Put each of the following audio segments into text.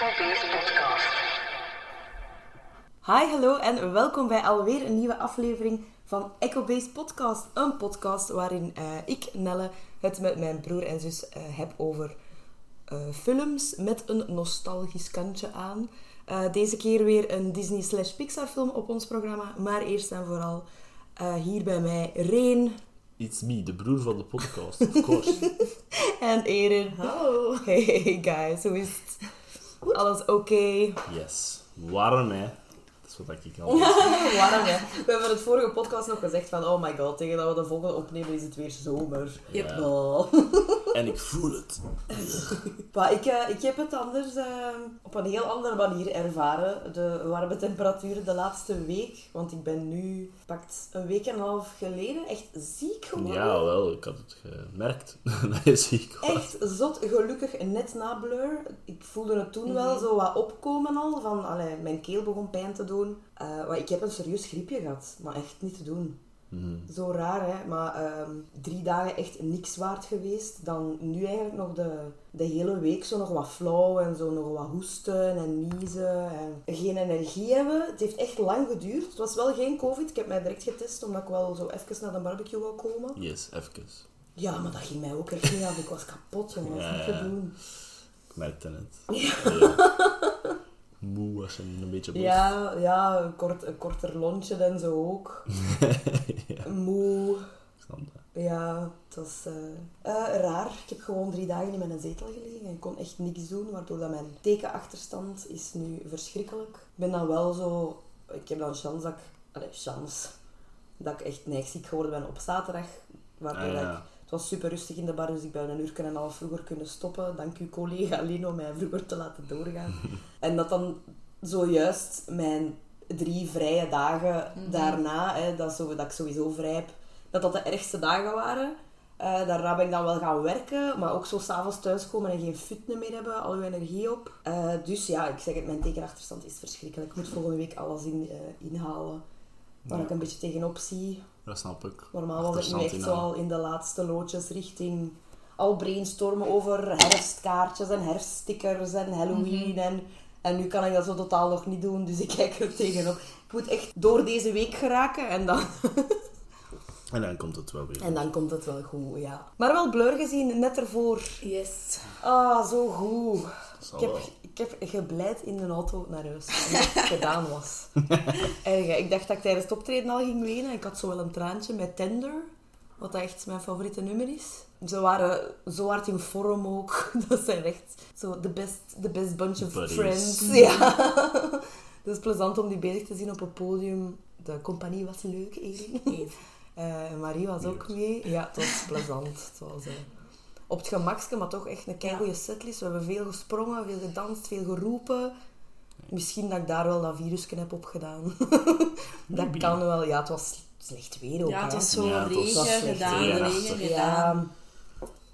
Base Podcast. Hi, hallo en welkom bij alweer een nieuwe aflevering van Echo Base Podcast. Een podcast waarin eh, ik, Nelle, het met mijn broer en zus eh, heb over eh, films met een nostalgisch kantje aan. Eh, deze keer weer een Disney slash Pixar film op ons programma. Maar eerst en vooral eh, hier bij mij Reen It's me, de broer van de podcast, of course. en Erin. Hallo. Hey guys, hoe is het? Alles oké? Yes. Warm, hè. Dat is wat ik al Waarom hè? We hebben het vorige podcast nog gezegd van oh my god, tegen dat we de volgende opnemen is het weer zomer. Ja. Oh. En ik voel het. Maar ik, eh, ik heb het anders eh, op een heel andere manier ervaren, de warme temperaturen de laatste week. Want ik ben nu, pakt een week en een half geleden, echt ziek geworden. Ja, wel, ik had het gemerkt dat je ziek was. Echt zot, gelukkig net na Blur. Ik voelde het toen wel zo wat opkomen al, van allee, mijn keel begon pijn te doen. Eh, maar ik heb een serieus griepje gehad, maar echt niet te doen. Zo raar, hè? Maar ehm, drie dagen echt niks waard geweest. Dan nu eigenlijk nog de, de hele week zo nog wat flauw en zo nog wat hoesten en niezen. En geen energie hebben. Het heeft echt lang geduurd. Het was wel geen covid. Ik heb mij direct getest omdat ik wel zo even naar de barbecue wou komen. Yes, even. Ja, maar dat ging mij ook echt niet af. Ik was kapot, jongen. Dat Ja, niet te doen. Ik merkte het. Ja. Moe was en een beetje boos. Ja, ja een, kort, een korter lontje en zo ook. Moe. Ja, het was eh, eh, raar. Ik heb gewoon drie dagen in mijn zetel gelegen en kon echt niks doen, waardoor dat mijn tekenachterstand is nu verschrikkelijk. Ik ben dan wel zo... Ik heb dan chance dat ik... Allee, chance. Dat ik echt neigziek geworden ben op zaterdag. Waardoor Ah, ja. ik... Het was super rustig in de bar, dus ik ben een uur en een half vroeger kunnen stoppen. Dank uw collega Lino mij vroeger te laten doorgaan. en dat dan zojuist mijn drie vrije dagen daarna, hè, dat, zo, dat ik sowieso vrij heb, dat dat de ergste dagen waren. Eh, daarna ben ik dan wel gaan werken, maar ook zo s'avonds thuiskomen en geen fut meer hebben, al uw energie op. Eh, dus ja, ik zeg het, mijn tekenachterstand is verschrikkelijk. Ik moet volgende week alles in, eh, inhalen waar Ja. ik een beetje tegenop zie. Dat snap ik. Normaal was ik nu echt zo inhalen. al in de laatste loodjes richting al brainstormen over herfstkaartjes en herfststickers en Halloween. en, en nu kan ik dat zo totaal nog niet doen, dus ik kijk er tegenop. Ik moet echt door deze week geraken en dan, En dan komt het wel weer. en dan komt het wel goed, ja. Maar wel blur gezien, net ervoor. Yes. Ah, zo goed. Ik heb. Ik heb gebleid in de auto naar huis. Omdat het gedaan was. Erg, hè. ik dacht dat ik tijdens het optreden al ging wenen. Ik had zo wel een traantje met Tender. Wat echt mijn favoriete nummer is. Ze waren zo hard in vorm ook. Dat zijn echt zo the best, the best bunch of Buddies. friends. Ja. Het is plezant om die bezig te zien op het podium. De compagnie was leuk, Erin. Eh, Marie was ook mee. Ja, het was plezant. Het was, eh, op het gemakske, maar toch echt een keigoede setlist. We hebben veel gesprongen, veel gedanst, veel geroepen. Misschien dat ik daar wel dat virusje heb opgedaan. dat kan wel. Ja, het was slecht weer ook. Ja, het was zo Ja, regen echt gedaan, regenachtig. regen Ja, gedaan.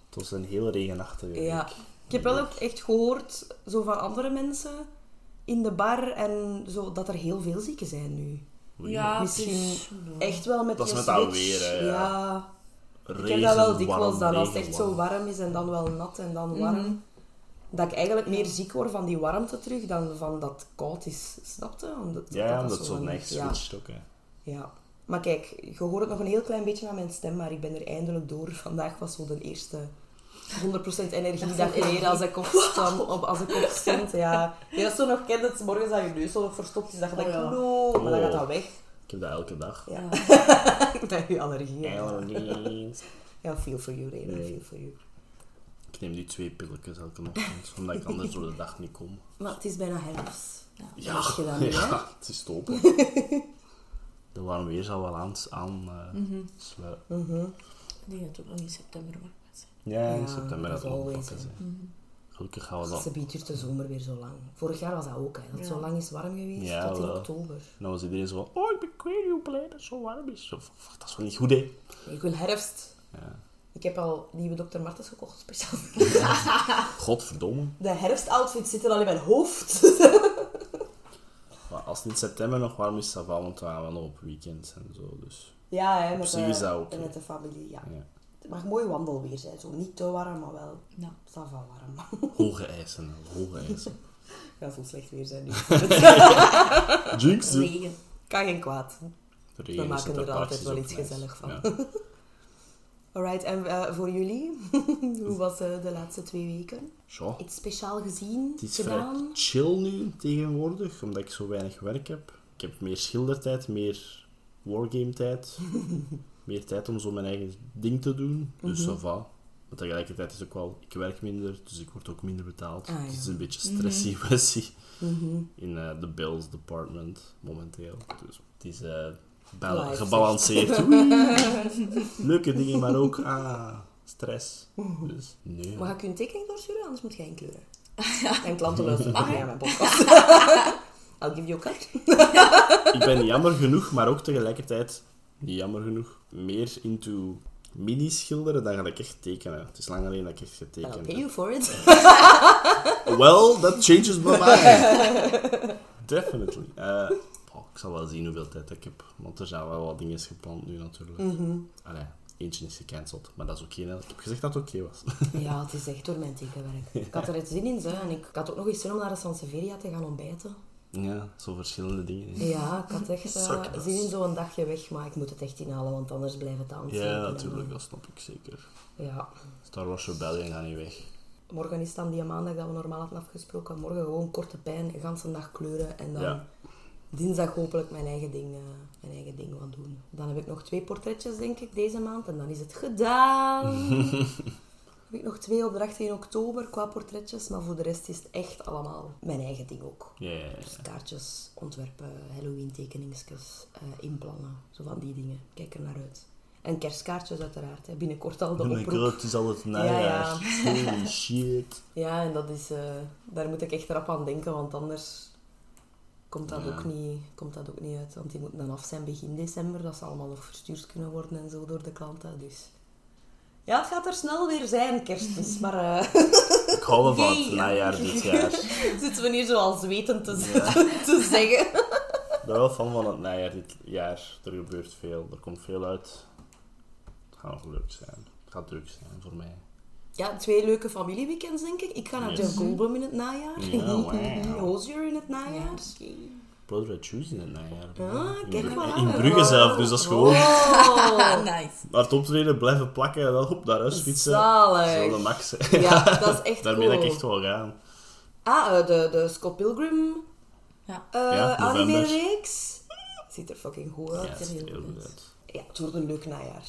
Het was een heel regenachtige week. ja. Ik heb wel ook echt gehoord zo van andere mensen in de bar en zo, dat er heel veel zieken zijn nu. Ja, Misschien het is- Echt wel met Dat is die met dat switch. weer, hè, ja. ja. Ik heb dat wel warm, dikwijls dan, als het echt zo warm. warm is en dan wel nat en dan warm. Mhm. Dat ik eigenlijk meer ziek word van die warmte terug dan van dat het koud is. Snap je? Omdat, Ja, dat omdat het zo van- echt ja, switcht ook. Hè. ja. Maar kijk, je hoort het nog een heel klein beetje aan mijn stem, maar ik ben er eindelijk door. Vandaag was zo de eerste 100% energie dat ik weer als ik opstond. Op, als ik opstond, ja. Je dat zo nog kent, morgens dat je neus zo nog verstopt is, dat je Oh, denkt, ja. no, maar dan gaat dat weg. Ik heb dat elke dag. Ja. Met je allergie. hè. Allergies. Ja, feel for you, Reden. Nee. Feel for you. Ik neem die twee pilletjes elke ochtend, omdat ik anders door de dag niet kom. Maar het is bijna herfst. Ja, het is topen. De warm weer zal wel aan, aan eh, Mhm. sluiten. Mhm. Ik denk dat het ook nog in september wordt. Ja, in Ja, september dat is ook always, pakken hè. Gelukkig gaan we Ze biedt de zomer weer zo lang. Vorig jaar was dat ook, hè. Dat het Ja. zo lang is warm geweest, Ja, tot in wel. oktober. En dan was iedereen zo van, oh, ik ben kwijt hoe blij dat het zo warm is. Dat is wel niet goed, hè. Ik wil herfst. Ja. Ik heb al nieuwe Dr. Martens gekocht, speciaal. Godverdomme. De herfstoutfits zitten al in mijn hoofd. Maar als het in september nog warm is, ça va, want we gaan wel nog op weekends en zo. Dus ja, hè, met, de, is dat oké. en met de familie, ja. ja. Het mag mooi wandelweer zijn. Zo niet te warm, maar wel Ja. ça va warm. Hoge eisen, hoge eisen. gaat zo slecht weer zijn nu. Jinx. Regen. kan geen kwaad. Regen maken er altijd wel iets gezellig van. Ja. Alright, en eh, voor jullie? Hoe was eh, de laatste twee weken? Zo. Iets speciaal gezien, Het is vrij chill nu tegenwoordig, omdat ik zo weinig werk heb. Ik heb meer schildertijd, meer wargame-tijd. Meer tijd om zo mijn eigen ding te doen. Dus Mhm. ça va. Maar tegelijkertijd is ook wel, ik werk minder, dus ik word ook minder betaald. Ah, ja. Het is een beetje stressy pressie Mhm. in eh, de bills department momenteel. Dus het is eh, Life, gebalanceerd. Leuke dingen, maar ook ah, stress. Dus nee. Maar ga ik je een tekening doorsturen, anders moet jij inkleuren. En klanten luisteren hè? aan mijn podcast. I'll give you a cut. ik ben jammer genoeg, maar ook tegelijkertijd jammer genoeg, meer into mini-schilderen dan ga ik echt tekenen. Het is lang alleen dat ik echt I'll getekend pay heb. you for it. Well, that changes my mind. Definitely. Oh, ik zal wel zien hoeveel tijd ik heb, want er zijn wel wat dingen gepland nu natuurlijk. Mhm. Allee, eentje is gecanceld, maar dat is oké. hè. ik heb gezegd dat het oké was. Ja, het is echt door mijn tekenwerk. Ik had er het zin in, zo, en ik, ik had ook nog eens zin om naar de Sanseveria te gaan ontbijten. Ja, zo verschillende dingen. Ja, ik had echt eh, Sukkels. zin in zo'n dagje weg, maar ik moet het echt inhalen, want anders blijft het aan. Ja, natuurlijk, dat snap ik zeker. Ja. Star Wars Rebellion gaat niet weg. Morgen is dan die maandag dat we normaal hadden afgesproken. Morgen gewoon korte pijn, een ganse dag kleuren en dan Ja. dinsdag hopelijk mijn eigen, ding, eh, mijn eigen ding wat doen. Dan heb ik nog twee portretjes, denk ik, deze maand en dan is het gedaan. heb ik nog twee opdrachten in oktober qua portretjes, maar voor de rest is het echt allemaal mijn eigen ding ook. Ja, ja, ja. Dus kaartjes, ontwerpen, Halloween tekeningsjes, eh, inplannen, zo van die dingen. Kijk er naar uit. En kerstkaartjes uiteraard, hè. binnenkort al de Oh my oproep. god, het is al het Ja, najaar. Holy shit. Ja, en dat is, eh, daar moet ik echt rap aan denken, want anders komt dat, Ja. ook niet, komt dat ook niet uit. Want die moeten dan af zijn begin december, dat ze allemaal nog verstuurd kunnen worden en zo door de klanten. Dus ja, het gaat er snel weer zijn, kerstmis. Maar eh, Ik hou van het Jee. najaar dit jaar. zitten we hier zo als weten te, Ja. te zeggen. Ik ben wel fan van het najaar dit jaar. Er gebeurt veel, er komt veel uit. Het gaat nog leuk zijn. Het gaat druk zijn voor mij. Ja, twee leuke familieweekends, denk ik. Ik ga naar Yes. Jeff Goldblum in het najaar. Ja, wow. Hozier in het najaar. Blood Red Shoes in het najaar. Ah, in, kijk Bru- maar. in Brugge zelf, dus dat is gewoon Oh, nice. naar het optreden blijven plakken en dan op naar huis fietsen. zalig. Dat is wel de max. hè. Ja, dat is echt Daarmee cool. dat ik echt wel gaan. Ah, eh, de, de Scott Pilgrim Ja. eh Ja, november. anime-reeks. Ziet er fucking goed Ja, uit. het Ja, ziet er heel goed uit. Het wordt een leuk najaar.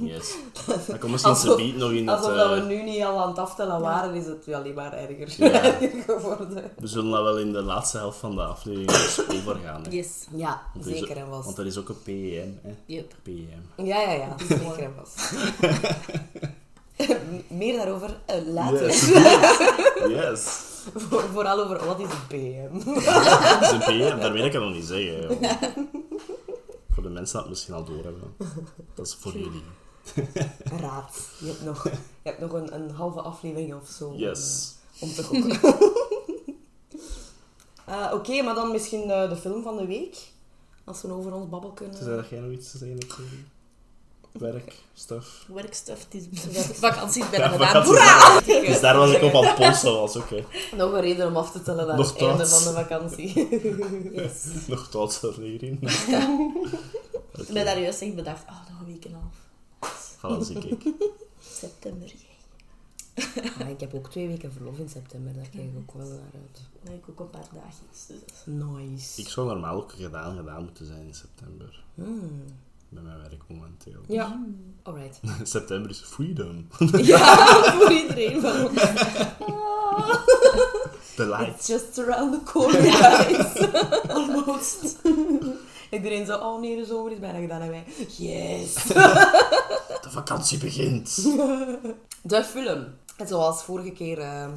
Yes. Dan komt misschien Alsof- ze beat nog in het... Alsof dat we eh, nu niet al aan het aftellen waren, is het alleen maar erger, Ja. erger geworden. we zullen dat wel in de laatste helft van de aflevering eens overgaan. hè. Yes. Ja, Want er zeker en vast. Want er is ook een PEM. Hè. Yep. PEM. Ja, ja, ja, zeker en vast. Meer daarover eh, later. Yes. yes. Voor- Vooral over wat is een PM. Dat is een PM, daar weet ik het nog niet zeggen. joh. Voor de mensen dat misschien al doorhebben. Dat is voor jullie. Raad. Je hebt nog, je hebt nog een, een halve aflevering of zo. om, Yes. eh, Om te gokken. Eh, Oké, maar dan misschien eh, de film van de week. Als we over ons babbel kunnen. Tenzij dat jij nog iets te zeggen? Werk, stuff. Werkstuff, het is vakantie bijna Ja, gedaan. Hoera! Dus daar was ik op aan het polsen, was oké. Nog een reden om af te tellen naar Nog het einde van de vakantie. Yes. Nog tot hierin. Ik ben daar juist echt bedacht, oh, nog een week en een half. Voilà, zie ik. September, jij. Ah, ik heb ook twee weken verlof in september, daar kijk ik ook wel naar uit. Dan heb ik ook een paar dagjes. Dus dat is- Nice. Ik zou normaal ook gedaan, gedaan moeten zijn in september. Hmm. Bij mijn werk momenteel. Ja, alright. September is freedom. Ja, voor iedereen van ons. The light. It's just around the corner, guys. Almost. Iedereen zo, oh nee, de zomer is bijna gedaan. En wij, yes. De vakantie begint. De film. En zoals vorige keer eh,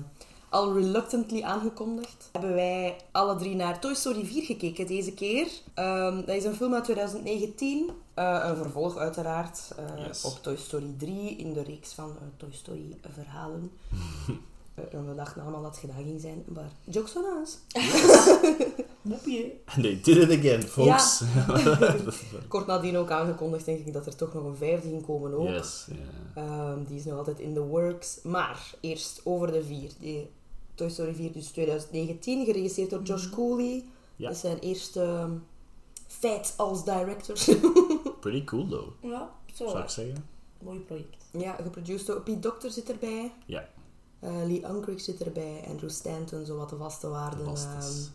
al reluctantly aangekondigd, hebben wij alle drie naar Toy Story 4 gekeken deze keer. Ehm, dat is een film uit 2019. Eh, een vervolg uiteraard eh, Yes. op Toy Story 3 in de reeks van eh, Toy Story verhalen. Eh, en we dachten allemaal dat het gedaan ging zijn, maar jokes on us. Moepje. And they did it again, folks. Kort nadien ook aangekondigd, denk ik, dat er toch nog een vijfde ging komen ook. Yes, ja. Ehm, die is nog altijd in the works. Maar eerst over de vier. Die Toy Story 4, dus 2019, geregisseerd door Josh Cooley. Ja. Dat is zijn eerste ehm, feit als director. Pretty cool, though, Ja, zo. zou ik zeggen. Mooi project. ja, geproduceerd door Pete Docter zit erbij. Ja, Eh, Lee Unkrich zit erbij. Andrew Stanton, zo wat de vaste waarden. Ehm, is.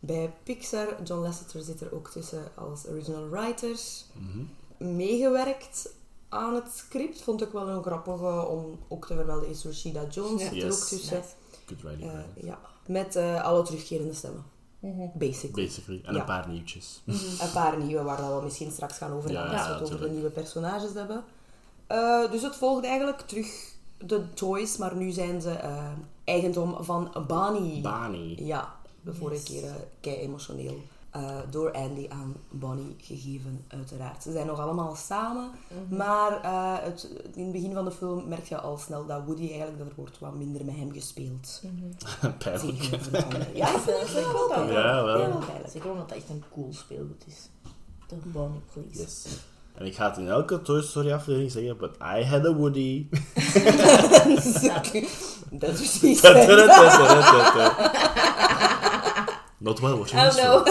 bij Pixar, John Lasseter zit er ook tussen als original writers. Mhm. Meegewerkt aan het script. Vond ik wel een grappige om ook te vermelden. Is Rashida Jones Ja. zit er Yes. ook tussen. Nice. Good writing. Eh, ja. Met eh, alle terugkerende stemmen. Mhm. Basically. Basically. En Ja. een paar nieuwtjes. Een paar nieuwe waar we misschien straks gaan over Ja, hebben als we ja, het over de nieuwe personages hebben. Eh, dus het volgt eigenlijk terug de toys, maar nu zijn ze eh, eigendom van Bonnie. Bani. Ja, de vorige Yes. keer uh, kei emotioneel. Eh, door Andy aan Bonnie gegeven, uiteraard. Ze zijn nog allemaal samen, maar eh, het, in het begin van de film merk je al snel dat Woody eigenlijk, dat er wordt wat minder met hem gespeeld. Anderen. Ja, vind het ik wel pijnlijk. Ja, wel. Pijnlijk. Zeker omdat het echt een cool speelgoed is. De Bonnie Please. Yes. En ik ga het in elke Toy Story aflevering zeggen, but I had a Woody. Dat is precies. Not well, what Oh no.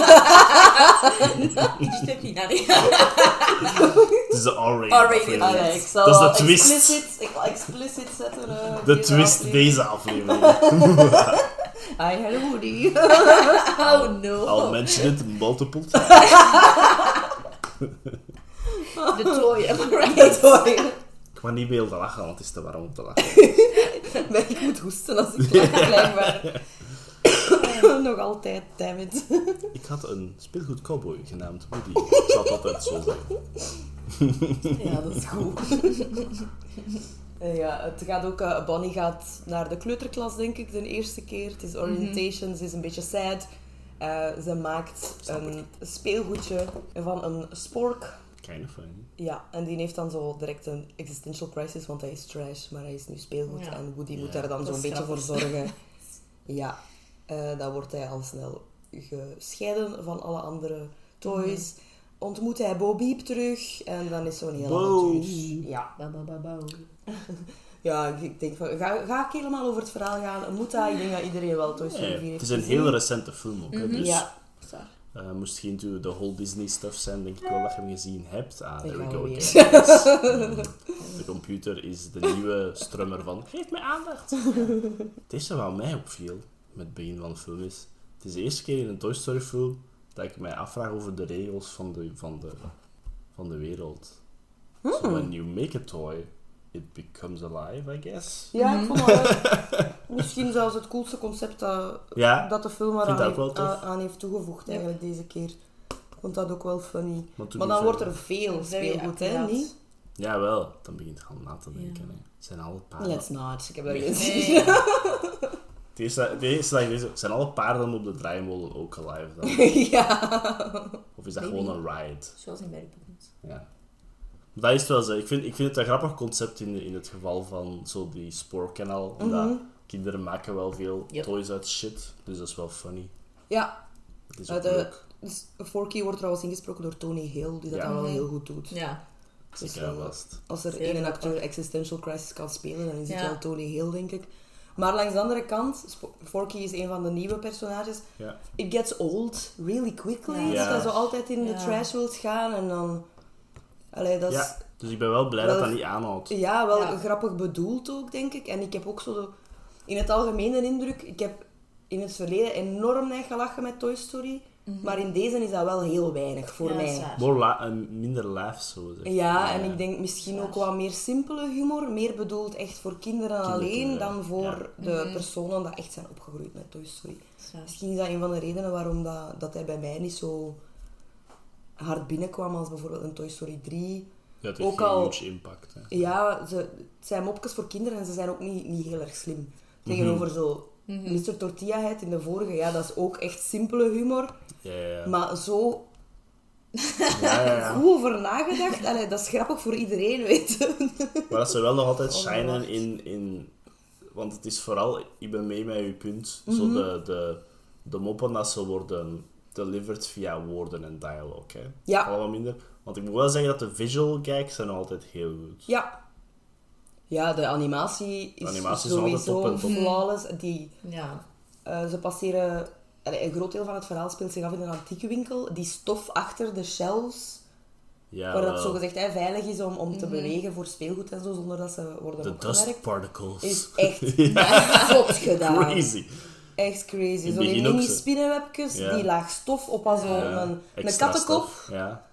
Het is de R-rated R-rated. aflevering. Allee, ik zal Dat is de wel twist. Explicit, ik explicit zetten. eh, De deze twist aflevering. deze aflevering. I had a Woody. Oh no. I'll mention it multiple times. De toy, am I right? Sorry. Ik ga niet meer te lachen, want het is te warm om te lachen. Maar ik moet hoesten als ik lach, blijkbaar. Nog altijd, damn it. Ik had een speelgoed cowboy genaamd Woody. Ik zal het altijd zo zeggen. Ja, dat is goed. Eh, Ja, het gaat ook, eh, Bonnie gaat naar de kleuterklas, denk ik, de eerste keer. Het is orientation, ze is een beetje sad. Eh, ze maakt Snap een speelgoedje van een spork. Kind of funny. Ja, en die heeft dan zo direct een existential crisis, want hij is trash, maar hij is nu speelgoed. Ja. En Woody moet daar dan zo'n beetje voor zorgen. Ja, eh, dan wordt hij al snel gescheiden van alle andere toys. Ontmoet hij Bo Beep terug en dan is zo'n heel Bo. avontuur. Ja. Ba, ba, ba, ba. ja, ik denk van, ga, ga ik helemaal over het verhaal gaan? Moet dat? Ik denk dat iedereen wel Toy Story 4 Nee, heeft het is een gezien. heel recente film ook. hè, Dus Ja, eh, moest geen de whole Disney stuff zijn, denk ik wel dat je hem gezien hebt. Ah, there we go again. De computer is de nieuwe strummer van geef mij aandacht. Het eerste wat mij opviel met het begin van de film is, het is de eerste keer in een Toy Story film dat ik mij afvraag over de regels van de, van de, van de wereld. So when you make a toy, it becomes alive, I guess. Ja, ik vond dat wel- misschien zelfs het coolste concept dat, Ja, dat de film eraan tof. aan- heeft toegevoegd eigenlijk deze keer. Ik vond dat ook wel funny. maar, dan wordt er veel speelgoed, hè? Niet? Ja, wel. Dan begint het al na te denken. Ja. Het zijn alle paarden. Let's not. Ik heb dat gezien. Nee. Het eerste, het eerste dat ik zijn alle paarden op de draaimolen ook alive dan? ja. Of is dat Maybe. gewoon een ride? Zoals in Mary Poppins. Ja. Dat is wel zo. Ik vind, ik vind het een grappig concept in, in het geval van zo die spoorkanaal. Omdat Mhm. kinderen maken wel veel Yep. toys uit shit. Dus dat is wel funny. ja. Het is Uh, ook de- leuk. Dus Forky wordt trouwens ingesproken door Tony Hill, die dat Ja. dan wel Mhm. heel goed doet. Ja. Dus Zeker wel- vast. Als er één acteur Existential Crisis kan spelen, dan is het Ja. wel Tony Hill, denk ik. Maar langs de andere kant, Forky is een van de nieuwe personages. Ja. It gets old really quickly. Ja. Dat je zo altijd in de trash wilt gaan en dan... Allee, dat is... ja. Dus ik ben wel blij Wel- dat dat niet aanhoudt. Ja, wel Ja. grappig bedoeld ook, denk ik. En ik heb ook zo de, in het algemeen de indruk... Ik heb in het verleden enorm neig gelachen met Toy Story. Maar in deze is dat wel heel weinig voor Ja, dat mij. More minder laughs, zo zeg. Ja, en ik denk misschien ook wat meer simpele humor. Meer bedoeld echt voor kinderen alleen dan voor ja. de Mhm. personen die echt zijn opgegroeid met Toy Story. Zwaar. Misschien is dat een van de redenen waarom dat, dat hij bij mij niet zo hard binnenkwam als bijvoorbeeld een Toy Story 3. Ja, het heeft ook al- huge impact. Hè. Ja, ze, het zijn mopjes voor kinderen en ze zijn ook niet, niet heel erg slim. Tegenover zo Mhm. Mr. Tortilla in de vorige, ja, dat is ook echt simpele humor. Ja, ja, ja. Maar zo ja, ja, ja. goed over nagedacht, allee, dat is grappig voor iedereen, weet je. Maar dat ze wel nog altijd shinen in, in... Want het is vooral... Ik ben mee met uw punt. Zo Mhm. de, de, de moppen dat ze worden delivered via woorden en dialoog. Hè. Ja. Allemaal minder. Want ik moet wel zeggen dat de visual gags zijn nog altijd heel goed. Ja. Ja, de animatie is De animatie is sowieso top. flawless. Die, Ja. eh, ze passeren... allee, een groot deel van het verhaal speelt zich af in een antieke winkel. Die stof achter de shelves, Ja, waar dat zogezegd hè, veilig is om, om te bewegen voor speelgoed en zo, zonder dat ze worden De dust particles. is echt zot gedaan. Crazy. Echt crazy. het Zo die begin ook mini spinnenwebjes, Ja. die laag stof op als Ja, een, een kattenkop. Ja,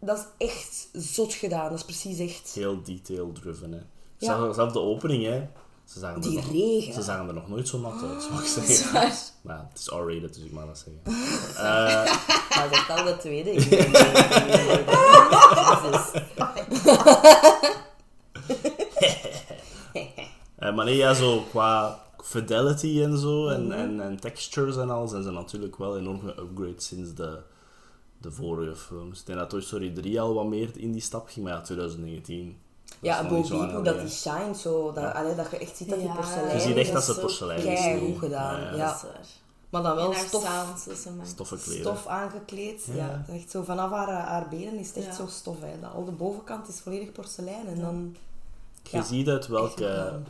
Dat is echt zot gedaan. Dat is precies echt... heel detail-driven. Hè. Ja. Zelf, zelf de opening, hè. Ze zagen, er Die nog, regen. ze zagen er nog nooit zo nat uit, zou ik Dat zeggen. Maar ja, het is R-rated, dus ik mag dat zeggen. Maar dat is al de tweede. Eh, maar nee, ja, zo qua fidelity en zo, Mhm. en, en, en textures en al, zijn ze natuurlijk wel enorm geupgrade sinds de, de vorige films. Ik denk dat Toy Story 3 al wat meer in die stap ging, maar ja, 2019. Ja, nog niet zo Bo lang Peep, hoe dat shine, zo, dat, allee, dat je echt ziet dat die porselein Je ziet echt dat is ze zo porselein kei is. goed gedaan. Ja. Maar dan wel stof, stof aangekleed. Ja. Echt zo vanaf haar, haar benen is het echt Ja. zo stof. Hè. Dat, al de bovenkant is volledig porselein. En dan Je Ja. ziet uit welke gedaan.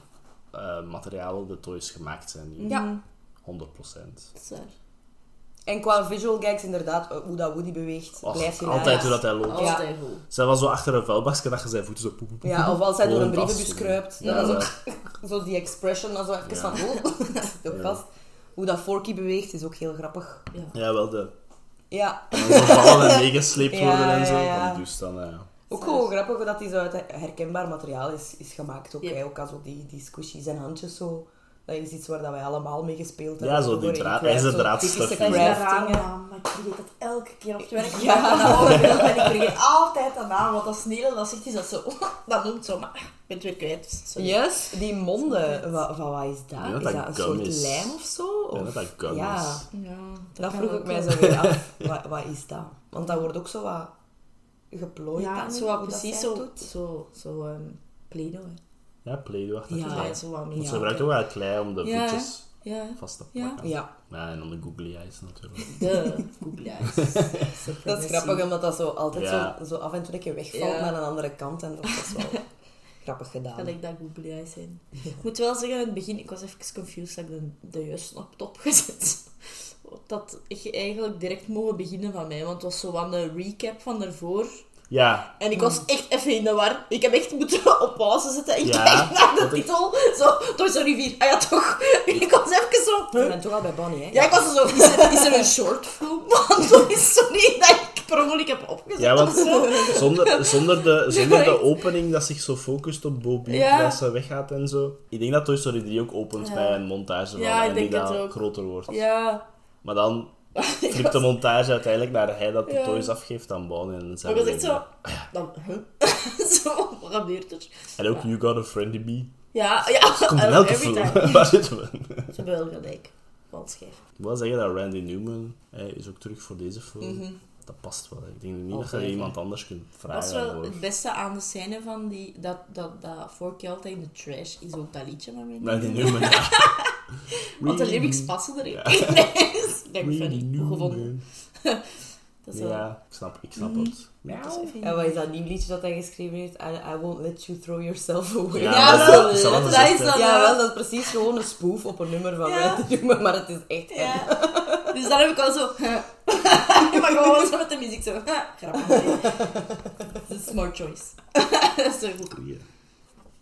eh, materialen de toys gemaakt zijn. hier. Ja. 100%. Dat is waar. En qua visual gags, inderdaad, eh, hoe dat Woody beweegt, Och, blijft je altijd hoe dat hij loopt. Ja. Altijd goed. Zij was zo achter een vuilbakje dat je zijn voeten zo poep, Ja, of als hij door een brievenbus kruipt. Ja, dat is ja. ook zo die expression, dan zo even Ja. van, oh, dat zit ook Ja. vast. Hoe dat Forky beweegt is ook heel grappig. Ja. Ja, wel de... Ja, En dan zo vallen en meegesleept Ja, worden en zo. ja, ja. Van die toestanden, ja. ook gewoon grappig hoe dat die zo uit herkenbaar materiaal is, is gemaakt. Ook, Ja. hè. ook als zo die, die squishies en handjes zo. Dat is iets waar dat wij allemaal mee gespeeld Ja, hebben. zo die draad- craft, ijzer zo draadstuff. typische Dat is Dat is crafting, raar, hè. naam, maar ik vergeet dat elke keer op het werk. Ja. Ja. Dat en ik vergeet altijd de naam, want als Nederland dat zegt, is dat zo... Dat noemt zo, maar ik ben het weer kwijt. Sorry. Die monden, wat, van wat is dat? Ik denk is dat dat dat een soort is. lijm of zo? Ik denk Of- dat dat gum ja. is. Ja, Dat vroeg ik mij zo weer af. wat, wat is dat? Want dat wordt ook zo wat geplooid. Ja, dan, zo wat dat precies zo, doet. zo, zo um, Play-Doh. Ja, Play-Doh-achtig. Ja. Zo wat meer. Want ze gebruikt ook wel klei om de Ja, voetjes Ja, vast te Ja. plakken. Ja, Ja, en dan de googly eyes natuurlijk. de Google Eyes. dat is grappig omdat dat zo altijd Ja. zo, zo af en toe een keer wegvalt Ja. naar een andere kant. En dat is wel grappig gedaan. Gelijk dat Google Eyes zijn. Ik moet wel zeggen, in het begin, ik was even confused dat ik de, de juiste op top gezet. Dat je eigenlijk direct mogen beginnen van mij, want het was zo van een recap van daarvoor. Ja, En ik was echt even in de war. Ik heb echt moeten op pauze zetten en Ja, kijken naar de want ik- titel. Zo, Toy Story 4. Ah ja, toch. Ik was even zo... Je bent toch al bij Bonnie, hè? Ja, ik was er zo... Is er, is er een short film van Toy Story dat ik per ongeluk heb opgezet ja want zonder, zonder, de, zonder de opening dat zich zo focust op Bo Peep, Ja. dat ze weggaat en zo. Ik denk dat Toy Story 3 ook opent Ja. bij een montage van Ja, ik en die ook. groter wordt. Ja. Maar dan flipt de montage uiteindelijk naar hij dat de Ja. toys afgeeft aan Bonnie. En, Maar ik we was echt zo... Dan, huh? zo, wat gebeurt er? en ook You Got a Friend Me. Ja, ja. Komt in elke film. Waar zitten we? Ze hebben wel gelijk. Valschijf. Ik wil zeggen dat Randy Newman hij is ook terug voor deze film. Mhm. Dat past wel. Ik denk niet dat je iemand anders kunt Dat vragen. is wel het beste aan de scène van die... Dat, dat, dat altijd in de trash is ook dat liedje van mij. Randy Newman, ja. Want de lyrics passen erin. Nee, ik funny. Goed gevonden. Dat is wel... Ja, ik snap, ik snap het. Even- En wat is dat nieuw liedje dat hij geschreven heeft? I, I won't let you throw yourself away. Ja, Ja, dat is- dat is dan... Ja, eh, wel, dat is precies gewoon een spoof op een nummer van Ja. Randy Newman, maar het is echt... Ja. Dus dan heb ik al zo... maar gewoon zo met de muziek zo... Grappig. Dat is een smart choice. Dat is goed. Vind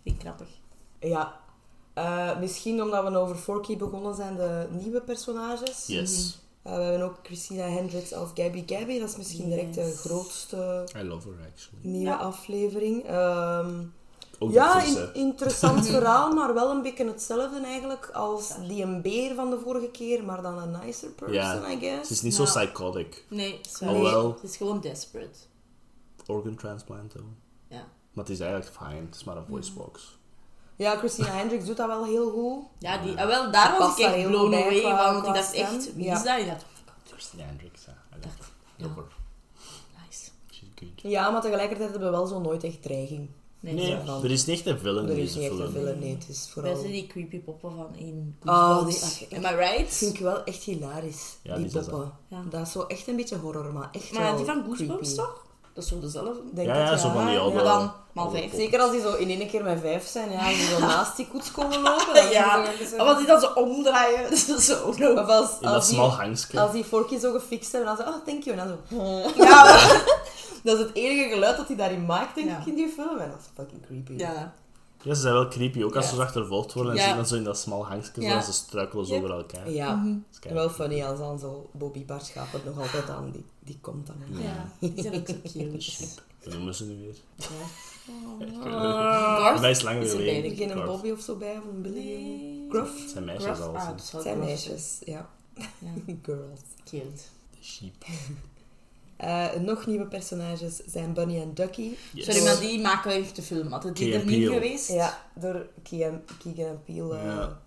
ik grappig. Ja. Eh, misschien omdat we over Forky begonnen zijn, de nieuwe personages. Yes. Eh, we hebben ook Christina Hendricks als Gabby Gabby. Dat is misschien direct de grootste I love her, actually. nieuwe Ja. aflevering. Ehm, Ook ja, is, in- interessant verhaal, maar wel een beetje hetzelfde eigenlijk als die een beer van de vorige keer, maar dan een nicer person, Ja. I guess. Ze is niet zo psychotic. Nee, het is wel. Het is gewoon desperate. Organ transplant, though. Ja. Maar het is eigenlijk fijn. Het is maar een voice box. Ja, Christina Hendricks doet dat wel heel goed. Ja, die, ah, wel, daar was ik echt heel blown away van. Want ik dacht stem. echt, wie Ja. is dat? Ik dacht, oh my god, Christina Hendricks, ja. Dacht- nice. She's good. Ja, maar tegelijkertijd hebben we wel zo nooit echt dreiging. Nee, Nee, er is niet echt een villain Er in is deze niet echt een film. villain, nee. Het is vooral... zijn die creepy poppen van in Oh, Goosebumps. die- Am I right? vind ik wel echt hilarisch, Ja, die poppen. Ja. Dat is zo echt een beetje horror, maar echt Maar wel die van Goosebumps creepy. toch? Dat is zo dezelfde. Denk Ja, dat, ja, zo van die oude... Maar dan oude vijf. Zeker als die zo in één keer met vijf zijn, ja, als die zo naast die koets komen lopen. dan Ja, zo- maar wat die dan zo omdraaien. Dat is zo. Of als, In dat als, smal die, als die vorkje zo gefixt hebben, dan zo, oh, thank you. En dan zo... Ja. Dat is het enige geluid dat hij daarin maakt, denk Ja. ik, in die film. En dat is fucking creepy. Ja. Ja, ze zijn wel creepy. Ook als Ja. ze achtervolgd worden en Ja. zien dan zo in dat smal hangske Ja. ja. ze struikelen zo Ja. over elkaar. Ja. Mhm. Dat is kei- Wel funny als dan zo Bobby Bart het nog altijd aan. Die, die komt dan. hè. Ja, die zijn ook zo cute. Hoe noemen ze nu weer? Garth? Mij is lang is er geleden. bij, Er geen een. Bobby of zo bij, of een Billy? Nee. Gruff? Het zijn meisjes Gruff? alles. Ah, Het zijn meisjes, ja. Ja. Girls. Cute. De sheep. Eh, nog nieuwe personages zijn Bunny en Ducky. Yes. Sorry, maar die maken echt de film. Had het die Key er niet geweest? Ja, door Keegan Keegan Peele. eh, Ja.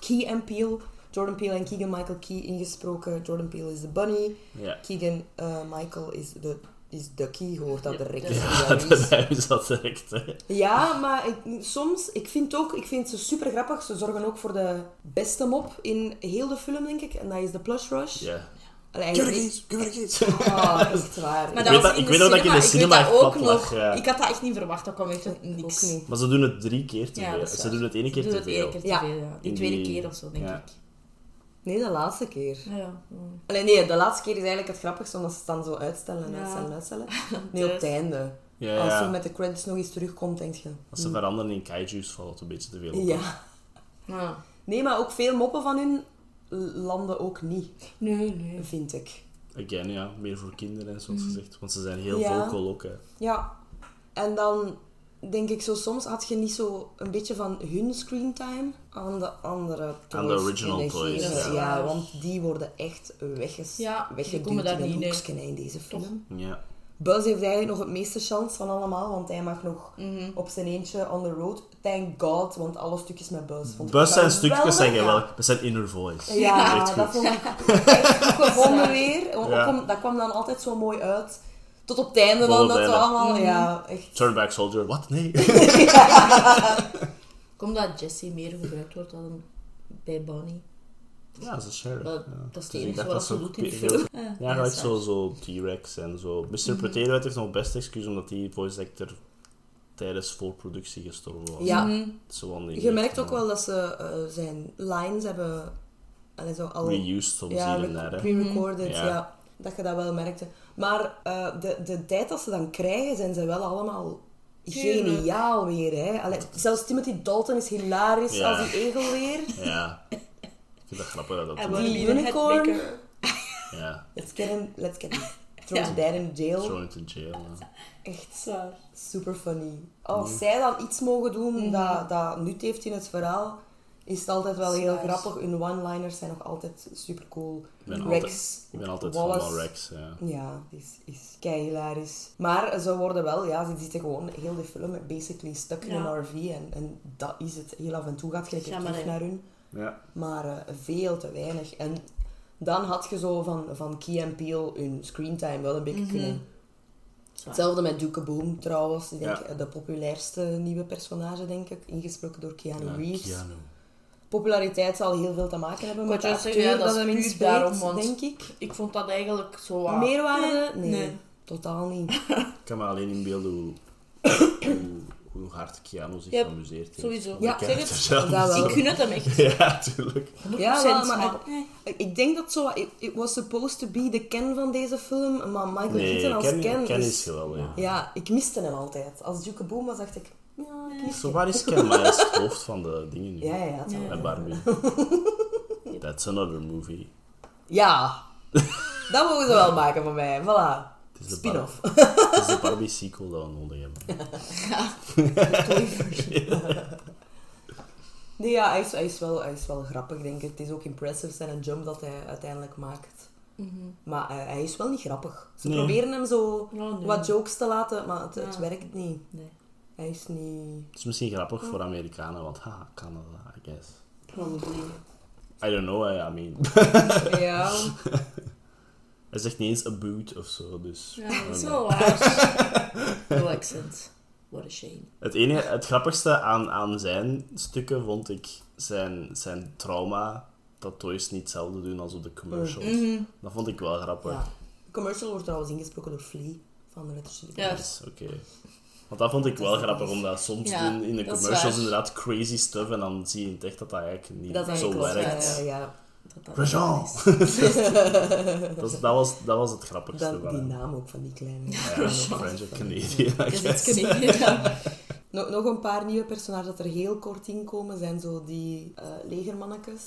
Key and Peele. Jordan Peele en Keegan Michael Key ingesproken. Jordan Peele is de Bunny. Ja. Keegan eh, Michael is, de, is Ducky. Je hoort dat Ja. direct. Ja, is- dat is dat direct. Hè. Ja, maar ik, soms, ik vind ook, ik vind ze super grappig. Ze zorgen ook voor de beste mop in heel de film, denk ik. En dat is de Plush Rush. Ja. Keys. niet- Ah, echt waar. Maar Ik dat was ik de weet nog dat ik in de cinema, echt ook plat nog. lag, ja. Ik had dat echt niet verwacht, dat kwam echt niks. niet. Maar ze doen het drie keer te veel. Ze doen het ene keer te veel. keer te Ja. veel, ja. Die tweede keer of zo, denk ja. ik. Nee, de laatste keer. Ja. Allee, nee, de laatste keer is eigenlijk het grappigste, omdat ze het dan zo uitstellen en Ja. uitstellen en uitstellen. Nee, op het einde. Ja, Als ja. ze met de credits nog eens terugkomt, denk je... Als ze veranderen in kaiju's, valt het een beetje te veel op. Ja. Ja. Nee, maar ook veel moppen van hun landen ook niet, Nee, nee. vind ik. Again, ja. Meer voor kinderen, en zoals gezegd. Want ze zijn heel Ja. vocal ook, hè. Ja. En dan denk ik zo, soms had je niet zo een beetje van hun screentime aan de andere toys. Aan de original toys, ja. Ja, want die worden echt wegges Ja, die weggeduwd daar in een niet in. hoekje, hè, in deze film. Ja. Buzz heeft eigenlijk nog het meeste chance van allemaal, want hij mag nog Mhm. op zijn eentje on the road. Thank God, want alle stukjes met Buzz. vond Bus zijn stukjes, zeg je wel. Dat zijn inner voice. Ja, dat vond ik echt goed gevonden weer. Ja. om- dat kwam dan altijd zo mooi uit. Tot op het einde Tot dan, dat we allemaal, Mhm. ja, echt. Turn back soldier. Wat? Nee. Komt dat Jesse meer gebruikt wordt dan bij Bonnie? ja, dat is een sheriff. Dat, ja. dat is Dus het ik enige wat ze ze doet in film. Ja, is zo, zo T-Rex en zo. Mr. Mhm. Potato Head heeft nog het beste excuus omdat die voice actor tijdens voorproductie gestorven was. Ja. Mhm. Dat is zo niet Je merkt ook wel dat ze eh, zijn lines hebben allee, zo al Reused soms ja, hier en daar. pre-recorded. Ja. Ja. dat je dat wel merkte. Maar eh, de, de tijd dat ze dan krijgen, zijn ze wel allemaal geniaal weer. Hè? Allee, zelfs Timothy Dalton is hilarisch Ja. als die egel weer. Ja. Ik vind dat grappig dat dat En Die unicorn. Ja. Let's get him, let's get him. Throw Ja. in jail. Thrown into jail. ja. Echt Zwaar. super funny. Als Mhm. zij dan iets mogen doen Mhm. dat, dat nut heeft in het verhaal, is het altijd wel heel grappig. Hun one-liners zijn nog altijd super cool. Ik ben Rex, altijd, ik ben altijd Wallace. van Rex. Ja. Ja, die is, is kei hilarisch. Maar ze worden wel, ja, ze zitten gewoon heel de film basically stuck in een RV. En, en dat is het. Heel af en toe gaat je terug nee. naar hun. Ja. Maar eh, veel te weinig. En dan had je zo van, van Key and Peele hun screentime wel een beetje Mhm. kunnen. Hetzelfde met Duke Boom trouwens. Ik denk Ja. de populairste nieuwe personage, denk ik. Ingesproken door Keanu Ja, Reeves. Keanu. Populariteit zal heel veel te maken hebben met de acteur ja, dat hem puur inspreekt, daarom, want- denk ik. Ik vond dat eigenlijk zo... wat- Meerwaarde? Nee, Nee. totaal niet. Ik kan me alleen inbeelden hoe, hoe, hoe hard Keanu zich Ja, amuseert. heeft. sowieso. Ja, zeg het. zelf Dat wel. Ik gun het hem echt. Ja, tuurlijk. 100%, Ja, wel, maar ik- denk dat zo... It, it was supposed to be de Ken van deze film, maar Michael Nee, Keaton als Ken, Ken, Ken is... is geweldig. Ja. Ja, ik miste hem altijd. Als Duke Boom was, dacht ik... Ja, ik mis Zo waar is is het hoofd van de dingen nu. Ja, ja, wel. Met Barbie. That's another movie. Ja. Dat mogen ze wel maken van mij. Voilà. Het is de Spin-off. Het is de Barbie sequel dat we nodig hebben. Nee, ja, hij is, hij, is wel, hij is wel grappig, denk ik. Het is ook impressive zijn een jump dat hij uiteindelijk maakt. Mhm. Maar hij, hij is wel niet grappig. Ze Nee. proberen hem zo nee. wat jokes te laten, maar het, het werkt niet. Nee. Hij is niet... Het is misschien grappig voor Amerikanen, want haha, Canada, I guess. Probably. I don't know, I, mean... Ja. Hij zegt niet eens a boot of zo, dus... Ja, dat is wel waar. No accent. What a shame. Het, enige, het grappigste aan, aan zijn stukken vond ik zijn, zijn trauma dat toys niet hetzelfde doen als op de commercials. Mhm. Dat vond ik wel grappig. ja. De commercial wordt trouwens ingesproken door Flea. van de Red Hot Chili Ja. Peppers. Yes, Oké. Want dat vond ik wel Dat grappig, omdat soms Ja, doen in de dat commercials inderdaad crazy stuff en dan zie je het echt dat dat eigenlijk niet Dat zo werkt. ja. Dat dat. Dat, dat, was, dat was het grappigste. Van die naam ook van die kleine. Ja, French of Canadian. Dat Canadian. Nog, nog een paar nieuwe personages dat er heel kort in komen, zijn zo die eh legermannetjes.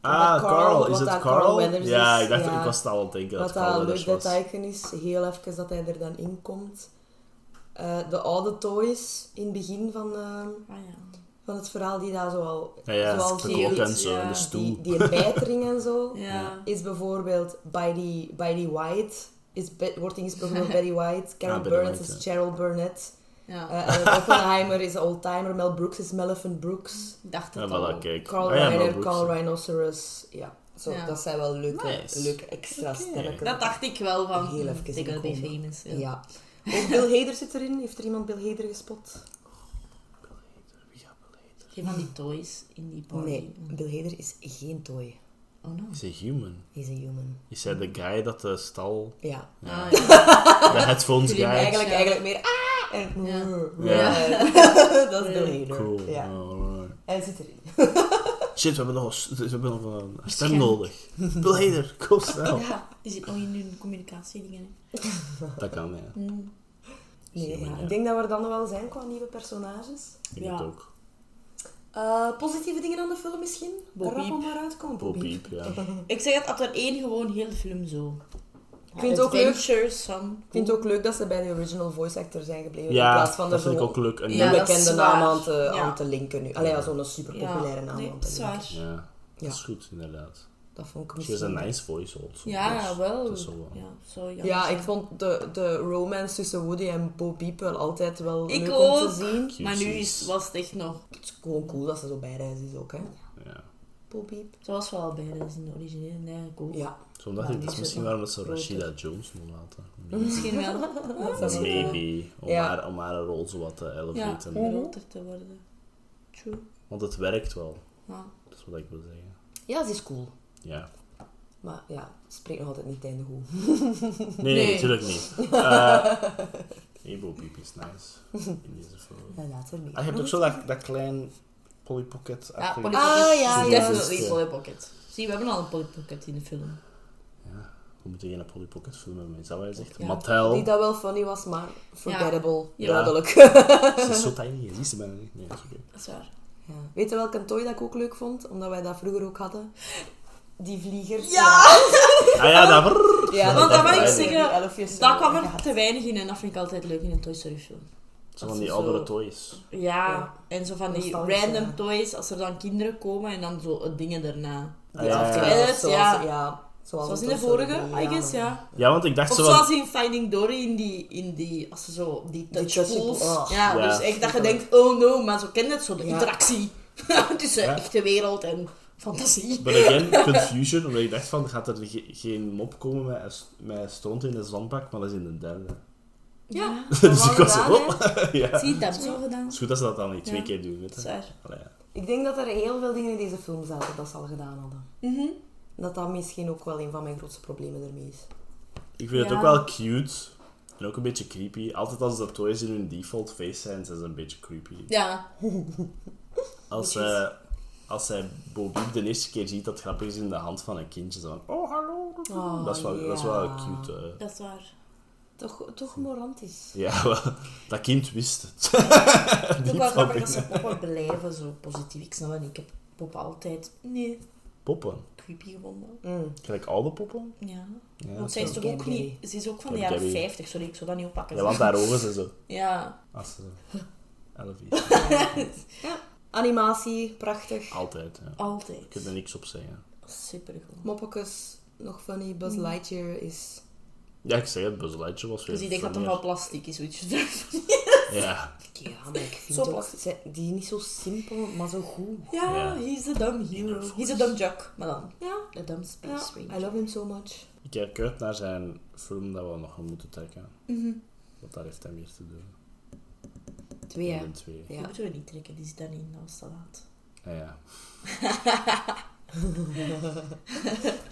Ah, Dat Carl- Carl. wat Is het dat Carl? Weathers ja, is, ik dacht, ja. ik was het al aan het denken dat Wat Carl dat een leuk Weathers was. detail is, heel even dat hij er dan in komt. Eh, de oude toys in het begin van, eh, Ah ja. van het verhaal, die daar zo al... Ja, ja, zoals die- en zo, ja, de stoel. Die, die bijtering en zo, Ja. is bijvoorbeeld bij die, bij die White... Is, wordt ingesproken door Betty White. Carol Ah, Betty Burnett White, is ja. Cheryl Burnett. Ja. En Oppenheimer is Oldtimer. Mel Brooks is Maleficent Brooks. Ik dacht Ja, het al. kijk. Carl Ah Reiner, Brooks. Carl Rhinoceros. Ja, zo, Ja. dat zijn wel leuke, Nice. leuke extra Oké. stemmen. Dat dacht ik wel van. Heel even be inkomen. famous. Ja. Ja. Ook Bill Hader zit erin. Heeft er iemand Bill Hader gespot? Wie gaat beleiden? Geen van die toys in die party. Nee, Bill Hader is geen toy. Oh no. Is hij human? Hij is een human. Is hij de guy dat de stal... Ja. Ja. Ah, ja. De headphones guy? eigenlijk, Ja. eigenlijk meer... Ah! En... Ja. dat is Bill Hader. Cool. Ja. Hij zit erin. Shit, we hebben nog een, we hebben nog een stem nodig. Bill Hader, kom snel. Ja, die zit nog in hun communicatiedingen. Dat kan, ja. Mm. Nee, ja. Ik denk dat we er dan wel zijn qua nieuwe personages. Ik Ja. het ook. Eh, positieve dingen aan de film misschien? Rap maar uitkomen. Bo Peep, ja. Ik zeg het, had er één gewoon heel de film zo. Ik vind het ook leuk. Van... Ik vind het ook leuk dat ze bij de original voice actor zijn gebleven. in Ja, plaats van dat vind ik ook leuk. Ja, een bekende naam aan te, Ja. aan te linken nu. Allee, ja, zo'n super populaire naam nee, aan dat te is linken. Ja, Ja. dat is goed, inderdaad. Dat vond ik She has misschien... a nice voice also. Ja, dus wel. Ja, zo. Ja, ik vond de, de romance tussen Woody en Bo Peep wel altijd wel Ik leuk om te zien. Maar nu is, was het echt nog... Het is gewoon cool dat ze zo bijreis is ook, hè. Ja. Bo Peep. Ze was wel bij, dat is in de originele nee, eigenlijk ook. Ja. Dacht ik, dat is misschien waarom dat ze. Rashida Jones moet laten. Misschien wel. Dat wel. Maybe. Om, Ja. haar, om haar rol zo wat te Ja, elevaten. groter te worden. True. Want het werkt wel. Ja. Dat is wat ik wil zeggen. Ja, ze is cool. Ja. Maar ja, spreekt nog altijd niet het einde goed. Nee, nee, natuurlijk niet. Uh, nee, Bo Peep is nice. In deze film. Ja, later niet. Ah, je hebt ook zo dat, dat klein Polly Pocket Ja, Polly Ah, Pocket ja, is ja. definitely Ja. Polly Pocket. Zie, we hebben al een Polly Pocket in de film. We moeten geen Polly Pocket film hebben. Is dat wat je zegt? Ja. Mattel. Niet dat wel funny was, maar forgettable. Ja. Duidelijk. Ze is zo tiny, je ziet ze bijna niet. Nee, dat is oké. Dat is waar. Ja. Weet je welke toy dat ik ook leuk vond? Omdat wij dat vroeger ook hadden. Die vliegers. Ja! Ah ja, dat... Ja, Want dat wil ik die zeggen, zo kwam er te weinig in en dat vind ik altijd leuk in een Toy Story film. Zo van die oudere zo- toys. Ja, Ja. en zo van die random toys, als er dan kinderen komen en dan zo dingen erna. Ah, Die ja, ja, ja. afkleders, Ja. zoals, ja. Zoals, Zoals in de vorige, I guess, ja. Ja, want ik dacht Of zo van... zoals in Finding Dory, in die, in die als ze zo, die Die touchpools. touchpool, oh. ja, Ja. dus echt dat je denkt, oh no, maar zo ken je het, zo de Ja. interactie tussen Ja. echte wereld en fantasie. But again, confusion, omdat ik dacht van, gaat er ge- geen mop komen met, met stront in de zandbak, maar dat is in de derde. Ja, dus ik was zo, oh. ja. zie dat zo gedaan? Het is goed dat ze dat dan niet twee Ja. keer doen, weet je. ja. Ik denk dat er heel veel dingen in deze film zaten dat ze al gedaan hadden. Mhm. Dat dat misschien ook wel een van mijn grootste problemen ermee is. Ik vind het ook wel cute. En ook een beetje creepy. Altijd als de toys in hun default face zijn, zijn ze een beetje creepy. Ja, Als, zij als zij Bo Peep de eerste keer ziet dat grappig is in de hand van een kindje. Zo van, oh hallo. Oh, dat, is wel, dat is wel cute. eh. dat is waar. Toch, toch romantisch. Ja, wel, dat kind wist het. Het is ook wel grappig dat ze poppen blijven zo positief. Ik snap het niet. Ik heb poppen altijd nee, Poppen. Creepy gevonden. Mm. Gelijk oude poppen. Ja. Ja, Want zij is toch ook niet... Ze is ook van de Gabby. jaren 50. Sorry, ik zou dat niet oppakken. ja, want haar ogen zijn zo. Ja. Als ze zo. Elf is. Animatie, prachtig. Altijd, ja. Altijd. Ik kan er niks op zeggen. Super goed. Moppekes, nog funny. Buzz Lightyear is... Ja, ik zeg het, Buzz Lightyear was weer Dus ik denk dat het wel plastic is, weet je. Ja, Ja, maar ik vind Zo ook... plastisch. ze- Die niet zo simpel, maar zo goed. Ja, Ja. he's a dumb hero. He's a dumb jock. Maar dan, Ja. a dumb Ja, space I ranger. love him so much. ik kijk uit naar zijn film dat we nog gaan moeten trekken. Mhm. Want daar heeft hij meer te doen. Twee, hè. Dan twee. Die Ja. moeten we niet trekken, die zit daar niet, dat was te laat. Ja, ja.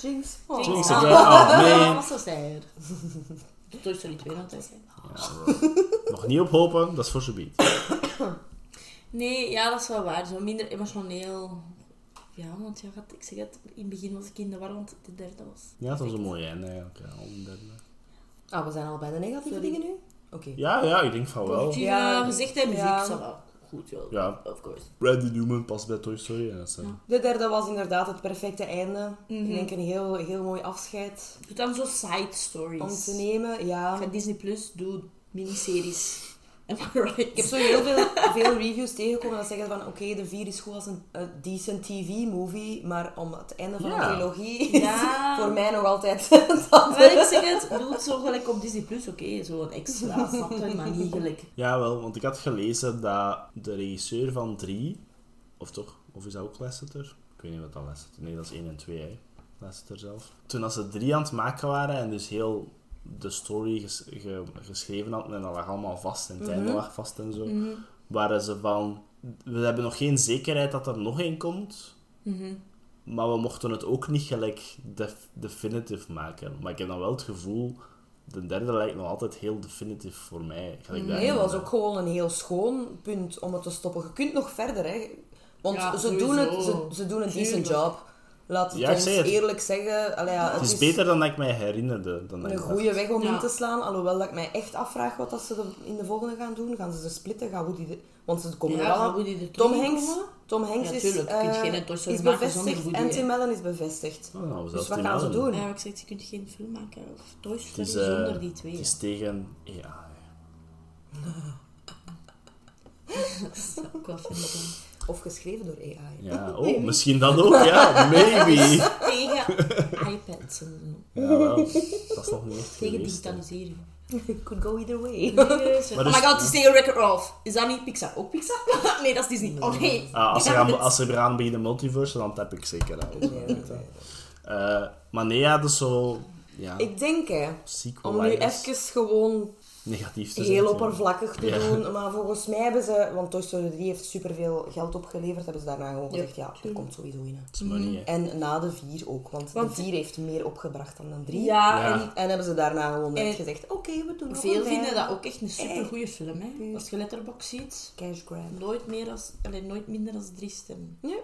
Jinx. Jinx. Jinx Ah. again. Oh, man. dat was zo sad. Toy Story 2 aan het zijn. Ja. Nog niet op hopen, dat is voor zo beat. Nee, ja, dat is wel waar. Zo minder emotioneel. Ja, want ja, wat- ik zeg het, in het begin was ik in de war, want de derde was... Ja, dat was een mooi einde eigenlijk. Ja, derde. Ah, we zijn al bij de negatieve Sorry. dingen nu? Oké. ja, ja, ik denk van wel. Ja, ja, gezegd en muziek, ja. zo wel. Goed, ja. Ja. Of course. Randy Newman past bij Toy Story. Ja. De derde was inderdaad het perfecte einde. Mhm. Ik denk een heel, heel mooi afscheid Doe dan zo side stories. om te nemen. Ja. Ga Disney Plus, doe miniseries. Am I right? Ik heb zo heel veel, veel reviews tegengekomen dat zeggen van oké, de vier is goed als een, een decent TV-movie, maar om het einde van Ja. de trilogie is Ja. voor mij nog altijd dat. Maar ik zeg het, doe het zo gelijk op Disney Plus, oké, zo een extra, snap je, maar niet gelijk. Ja, wel, want ik had gelezen dat de regisseur van 3, of toch, of is dat ook Lasseter? Ik weet niet wat dat Lasseter Nee, dat is 1 en 2, hè. Lasseter zelf. Toen als ze 3 aan het maken waren en dus heel de story ges- ge- geschreven hadden en dat lag allemaal vast en het einde Mhm. lag vast en zo, waren ze van, we hebben nog geen zekerheid dat er nog één komt, Mhm. maar we mochten het ook niet gelijk def- definitive maken. Maar ik heb dan wel het gevoel, de derde lijkt nog altijd heel definitive voor mij. Gelijk Nee, het was ook gewoon een heel schoon punt om het te stoppen. Je kunt nog verder, hè. Want Ja, ze, doen het, ze, doen een decent job. Laat het Ja, ik ons zeg het. eerlijk zeggen. Allee, ja, Het is beter dan dat ik mij herinnerde. Dan een ik goede weg om Ja. in te slaan. Alhoewel dat ik mij echt afvraag wat dat ze de- in de volgende gaan doen. Gaan ze ze splitten? Gaan Woody de... Want ze komen er Ja, wel aan. Woody er Tom Hanks? Tom Hanks Ja, is, Story is maken zonder bevestigd Woody, en. Tim Allen is bevestigd. Oh, nou, Dus wat gaan ze doen? Ja, ik zeg, je kunt geen film maken of Toy Story is, eh, zonder die twee. het is tegen AI. Dat is ook wel dan. Of geschreven door AI. Ja, oh, misschien dat ook, ja. Maybe. Tegen iPads en zo. Ja, wel. Dat is nog niet Tegen digitalisering. Could go either way. Maar oh dus- my god, het is tegen Wreck-It Ralph. Is dat niet Pixar? Ook Pixar? nee, dat is Disney. Oh nee. Ah, als, ze Ja, gaan, het- als ze eraan beginnen multiverse, dan tap ik zeker uit. Nee, nee, nee. Eh, maar nee, ja, dat is zo... Ja, Ik denk, hè, om nu even gewoon negatief te zijn. heel oppervlakkig te Ja. doen. Maar volgens mij hebben ze, want Toy Story 3 heeft superveel geld opgeleverd, hebben ze daarna gewoon Ja, gezegd, ja, dat komt sowieso in. hè. Dat is money, hè. En na de 4 ook, want, Want- de 4 heeft meer opgebracht dan de 3. Ja, Ja. en En hebben ze daarna gewoon net gezegd, oké, we doen nog veel vinden dat ook echt een supergoeie film. Hè. Puur. Als je Letterboxd ziet, Cash grab. nooit, meer als, allee, nooit minder dan drie stemmen. Ja.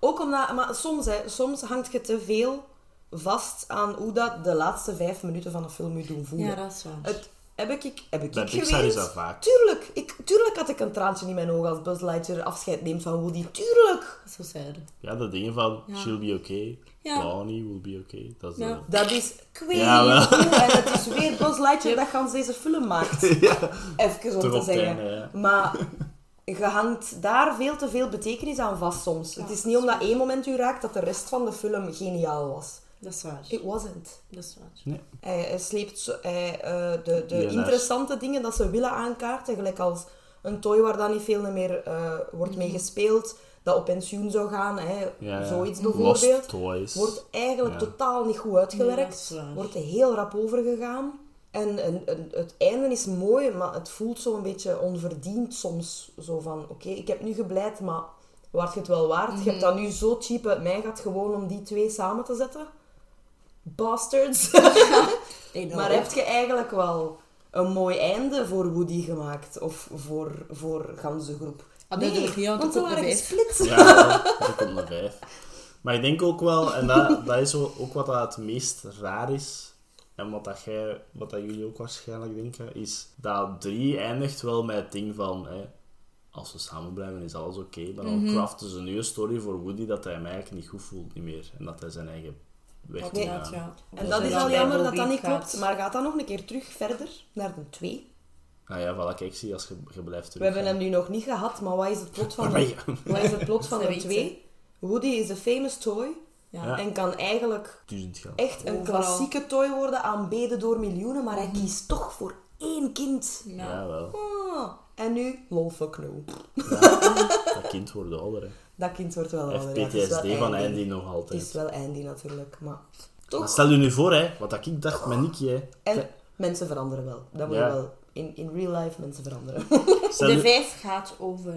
Ook omdat, maar soms, hè, soms hangt je te veel vast aan hoe dat de laatste vijf minuten van een film je doen voelen. Ja, dat is waar. Het, heb ik, heb ik, Bij ik Pixar geweend? is dat vaak. Tuurlijk, ik, tuurlijk had ik een traantje in mijn ogen als Buzz Lightyear afscheid neemt van Woody. Tuurlijk! Zo zeiden. Ja, de dingen van Ja. she'll be okay, Ja. Bonnie will be okay. Dat is Ja. de- Dat is, Ja, wel. en het is weer Buzz Lightyear dat gans deze film maakt. Even om Toch te zeggen. Maar je hangt daar veel te veel betekenis aan vast soms. het is niet omdat één moment u raakt dat de rest van de film geniaal was. Dat is waar. It wasn't. Dat is waar. Nee. Hij, hij sleept zo, hij, eh, de, de Ja, interessante dingen dat ze willen aankaarten, gelijk als een toy waar dan niet veel meer eh, wordt mee gespeeld, dat op pensioen zou gaan, hè, Ja, ja. zoiets Lost bijvoorbeeld, toys. wordt eigenlijk Ja. totaal niet goed uitgewerkt, wordt er heel rap overgegaan. En, en, en het einde is mooi, maar het voelt zo een beetje onverdiend soms. Zo van, oké, ik heb nu gebleid, maar waard je het wel waard? Je hebt dat nu zo cheap uit mij gehad gewoon om die twee samen te zetten. Bastards. Nee, Maar heb je eigenlijk wel een mooi einde voor Woody gemaakt? Of voor, voor ganse groep? Ah, niet, want ze waren gesplit. Ja, dat komt naar vijf. Maar ik denk ook wel, en dat, dat is ook wat dat het meest raar is, en wat, dat jij, wat dat jullie ook waarschijnlijk denken, is dat 3 eindigt wel met het ding van, hè, als we samen blijven is alles oké, maar dan Mhm. craften ze een nieuwe story voor Woody dat hij hem eigenlijk niet goed voelt niet meer. En dat hij zijn eigen weg. En dat is al jammer dat dat niet gaat. klopt. Maar gaat dat nog een keer terug verder naar de 2? Ah ja, voilà, kijk, zie, als je, je blijft We terug. hebben hem nu nog niet gehad, maar wat is het plot van de, wat is het plot van de weet 2? Woody is een famous toy Ja. Ja. en kan eigenlijk echt een Overal. klassieke toy worden, aanbeden door miljoenen, maar hij kiest toch voor één kind. Ja. Ja, wel. Ah, en nu, lol fuck no. Ja, dat kind wordt ouder, hè. Dat kind wordt wel ouder. ja, het is wel PTSD van Andy. Andy nog Het altijd. is wel Andy natuurlijk, maar Maar toch. stel je nu voor, hè, wat dat ik dacht met Nicky, hè. En mensen veranderen wel. Dat moet je Ja. wel in, in real life mensen veranderen. Stel De vijf gaat over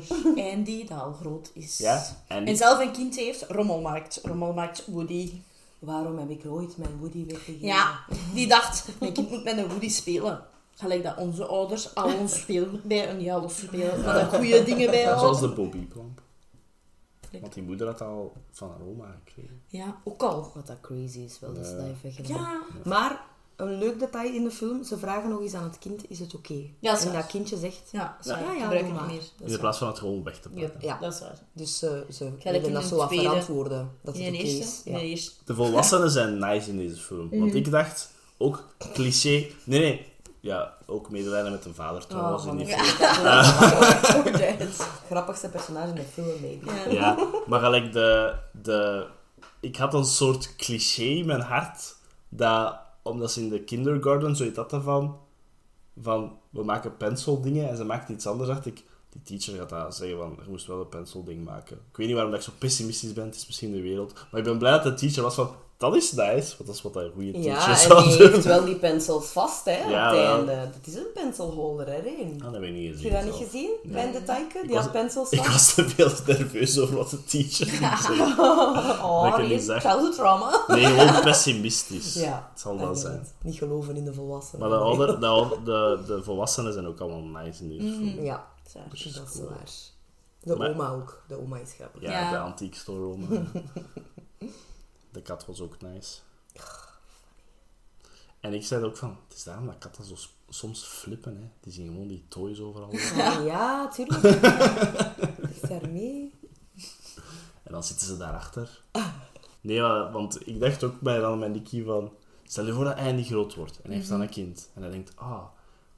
Andy, dat al groot is. Ja, Andy. En zelf een kind heeft, rommelmarkt. Rommelmarkt Woody. Waarom heb ik nooit mijn Woody weggegeven? Ja, die dacht, mijn kind moet met een Woody spelen. Gelijk dat onze ouders al ons speelgoed bij een ja, los spelen, maar er goede dingen bij Zoals de Want die moeder had al van haar oma gekregen. Ja, ook al. Wat dat crazy is, wel, dat ze Ja. dat heeft weggedaan. Ja, Maar, een leuk detail in de film, ze vragen nog eens aan het kind, is het oké? Ja, dat is en dat kindje zegt, ja, Ja, ja, Ik ja, gebruik het meer. Dat In plaats van het gewoon weg te pakken. ja. Dat is waar. Dus ze, ze willen dat zo wat verantwoorden, dat het oké is. Ja. De eerste. De volwassenen zijn nice in deze film. Mhm. Want ik dacht, ook cliché... Nee, nee. Ja, ook medelijden met een vader trouwens. Oh, in die film. Het grappigste personage in de film, maybe. Ja. Ja, maar gelijk de, de... Ik had een soort cliché in mijn hart, dat, omdat ze in de kindergarten, zo heet dat ervan, van, we maken penseldingen en ze maakt iets anders, dacht ik, die teacher gaat dat zeggen van, je moest wel een penselding maken. Ik weet niet waarom dat ik zo pessimistisch ben, het is misschien de wereld, maar ik ben blij dat de teacher was van, dat is nice, want dat is wat een goede teacher Ja, en zou die heeft wel die pencils vast, hè, Ja, op het wel. einde. Dat is een penselholder, hè, Reen. Ah, dat heb ik niet Heb gezien. je dat niet gezien? Nee. Mijn detailke? Die was- had pencils Ik vast. was te veel nerveus over wat de teacher ging zeggen. Oh, ik childhood trauma. Nee, gewoon pessimistisch. Ja, Het zal wel zijn. Niet geloven in de volwassenen. Maar de, ouder, de, de, de volwassenen zijn ook allemaal nice in deze film. Ja, Dat is dat is is cool. waar. De Maar- oma ook. De oma is grappig. Ja, Ja. de antiek store oma. de kat was ook nice. En ik zei ook van, het is daarom dat katten zo soms flippen, hè. Die zien gewoon die toys overal. Ja, ja tuurlijk. Is daarmee? En dan zitten ze daarachter. Nee, want ik dacht ook bij dan met Nicky van... Stel je voor dat hij niet groot wordt. En hij heeft dan een kind. En hij denkt, ah...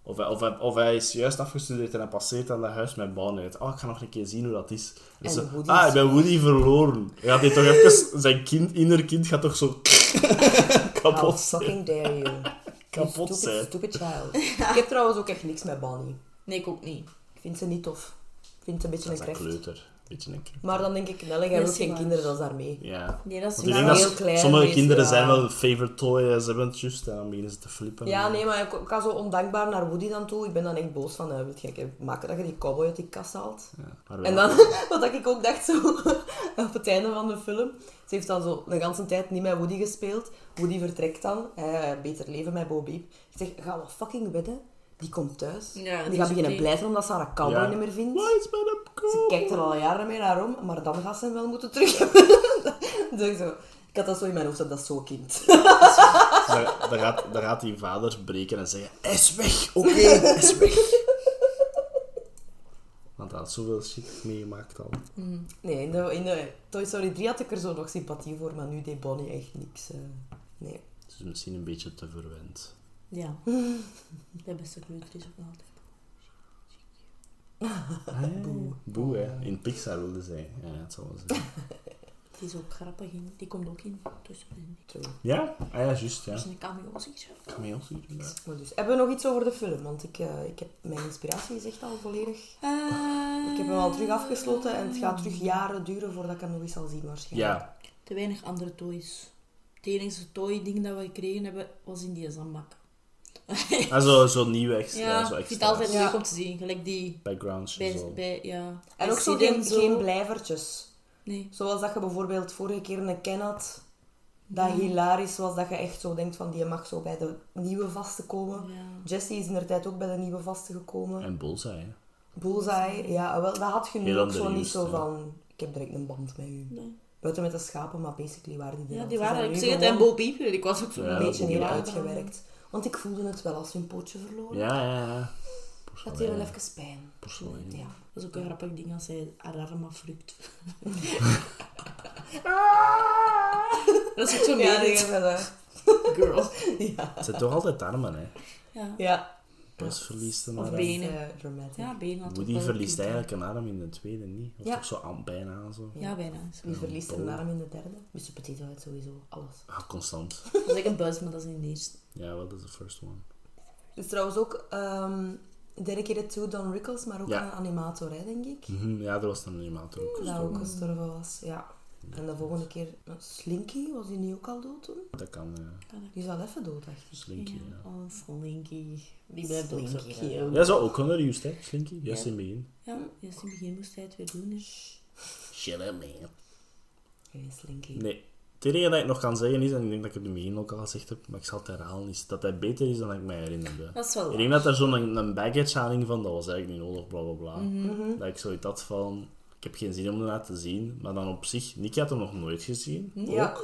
Of hij, of, hij, of hij is juist afgestudeerd en hij passeert aan dat huis met hij denkt, oh, ik ga nog een keer zien hoe dat is. En En zo, Woody ah, ik ben Woody verloren. Hij gaat toch even... Zijn kind, inner kind gaat toch zo kapot zijn. fucking dare you. Kapot stupid, zijn. Stupid child. Ik heb trouwens ook echt niks met Bonnie. Nee, ik ook niet. Ik vind ze niet tof. Ik vind ze een beetje Dat een is een kleuter. Beetje een kleuter. Maar dan denk ik, Nelly, jij ook geen waar. kinderen, dat is daarmee. Ja. Nee, dat is Want ik heel klein sommige is, kinderen ja. zijn wel een favorite toy. en Ze hebben het juist en dan beginnen ze te flippen. Ja, nee, maar ik, ik ga zo ondankbaar naar Woody dan toe. Ik ben dan echt boos van, uh, wil je maken dat je die cowboy uit die kast haalt? Ja, maar wel- En dan, wat ik ook dacht zo, op het einde van de film, ze heeft dan zo de hele tijd niet met Woody gespeeld. Woody vertrekt dan, hij beter leven met Bo Peep. Ik zeg, ga wat fucking wedden? Die komt thuis. Ja, en die gaat beginnen blijven omdat ze haar cowboy Ja. niet meer vindt. Ze kijkt er al jaren mee naar om, maar dan gaat ze hem wel moeten terug hebben. dus ik, zo, ik had dat zo in mijn hoofd, dat is zo'n kind. Dan, dan, gaat, die vader breken en zeggen: Hij is weg, oké, hij is weg. Want hij had zoveel shit meegemaakt al. Nee, in de, in de Toy Story 3 had ik er zo nog sympathie voor, maar nu deed Bonnie echt niks. eh. nee. Het is misschien een beetje te verwend. Ja. De beste kleuter is ook altijd. Boe. Boe, hè. In Pixar wilde zij. Ja, het zal wel zijn. Die is ook grappig in. Die komt ook in. True. Ja? Ah ja, juist, ja. dat is een cameo hier, ja. Maar dus, hebben we nog iets over de film? Want ik, eh, ik heb, mijn inspiratie is echt al volledig... Ik heb hem al terug afgesloten en het gaat terug jaren duren voordat ik hem nog eens zal zien waarschijnlijk. Ja, Te weinig andere toys. Het enige toy-ding dat we gekregen hebben, was in die zandbak. En zo, zo nieuw extra. Ja, zo ik vind het altijd Ja. leuk om te zien. Gelijk die backgrounds bij, zo. bij ja. En ook zo geen, zo. geen blijvertjes. Nee. Zoals dat je bijvoorbeeld vorige keer een Ken had, dat Ja. hilarisch was, dat je echt zo denkt van die mag zo bij de nieuwe vaste komen. Ja. Jessie is in de tijd ook bij de nieuwe vaste gekomen. En Bullseye. Bullseye, ja, wel, dat had je nu ook zo niet zo ja. van, ik heb direct een band met u. Nee. Buiten met de schapen, maar basically waren die Ja, die waren, ik zeg het, en Bo Peep, ik was ook zo Ja, een beetje heel uitgewerkt. Want ik voelde het wel als hun pootje verloren. Ja, ja, ja. Dat deed wel even pijn. Porselein. Ja. Dat is ook een grappig ding als hij haar arm afrukt. dat is ook zo Ja. Girl. Ja. Het zijn toch altijd armen, hè. Ja. Ja. Bas verliest een Of arm. benen. Ja, benen had Woody wel verliest eigenlijk een arm in de tweede niet. Of Ja. toch zo aan, bijna zo. Ja, bijna. Wie verliest er een arm in de derde? Mr. Potato uit sowieso alles. Ah, constant. Dat is echt een buzz, maar dat is in de eerste. Ja, wel, dat is de first one. Dus trouwens ook ehm dedicated to Don Rickles, maar ook Ja. een animator, hè, denk ik. Mhm, Ja, er was een animator ook. Dat ook gestorven was, ja. En de volgende keer, eh, Slinky, was die nu ook al dood toen? Dat kan, ja. Die is al even dood, dacht ik. Slinky, ja. Oh, Slinky. Die blijft ook zo Slinky, cute. Ja, zo ook Connor juist, hè. Slinky, juist Ja. in het begin. Ja, eerst in het begin moest hij het weer doen. Dus. Shut up, man. Geen Slinky. Nee, het enige dat ik nog kan zeggen is, en ik denk dat ik het in het begin ook al gezegd heb, maar ik zal het herhalen, is dat hij beter is dan ik mij herinnerde. Dat is wel Ik denk dat er zo'n een, een baggage aan hing van, dat was eigenlijk niet nodig, bla bla bla. Dat ik zoiets had van, ik heb geen zin om dat te zien. Maar dan op zich, Nicky had hem nog nooit gezien. Ja.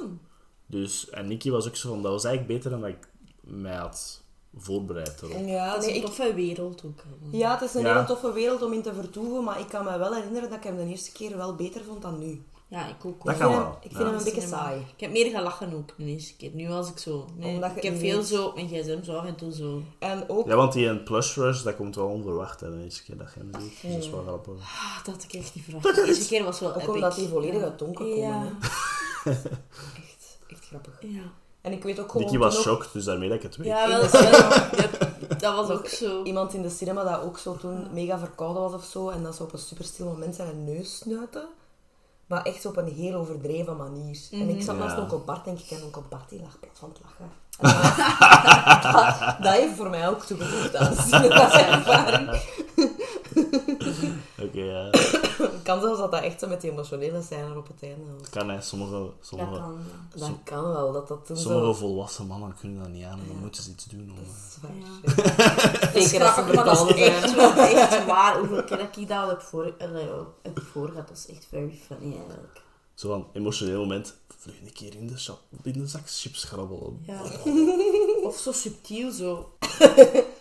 Dus, en Nicky was ook zo van, dat was eigenlijk beter dan dat ik mij had voorbereid erop. Ja, Dat is nee, een ik, toffe wereld ook. ja, het is een Ja. hele toffe wereld om in te vertoeven, maar ik kan me wel herinneren dat ik hem de eerste keer wel beter vond dan nu. Ja, ik ook Dat Ik kan vind wel. hem, ik vind Ja. hem een beetje saai. Ik heb meer gelachen ook de eerste keer. Nu was ik zo... Nee, Omdat ik heb veel zo op mijn gsm zo af en toe zo... En ook, Ja, want die een plush rush, dat komt wel onverwacht hè, de eerste keer dat je hem. Dus dat is wel grappig. Ah, dat had ik echt niet verwacht. De eerste keer was wel ook epic. omdat die volledig Ja. uit donker komen. Ja. Echt, echt grappig. Ja. En ik weet ook gewoon Nicky was ook shocked, dus daarmee dat ik het weet. Ja, wel. dat was ook zo. iemand in de cinema dat ook zo toen mega verkouden was of zo, en dat ze op een super stil moment zijn neus snuiten. Maar echt op een heel overdreven manier. En ik zat Ja. naast onkel Bart, denk ik, en onkel Bart die lag plat van het lachen. En dat, dat heeft voor mij ook toegevoegd aan de cinema-ervaring. Oké, ja. Het kan zelfs dat dat echt zo met die emotionele scène op het einde was. Kan hij, sommige, Dat sommige, kan. ja. Dat kan wel, dat dat toen sommige zo... volwassen mannen kunnen dat niet aan dan moeten ze iets doen. Om, eh, Ja. Zeker als ze dat is echt, zijn. wel- echt waar. Hoeveel keer dat ik dat al heb voor, heb voorgehad, dat is echt very funny eigenlijk. Zo van, emotioneel moment, vlug een keer in de, shop, in de zak chips grabbelen. Ja. Of zo subtiel zo.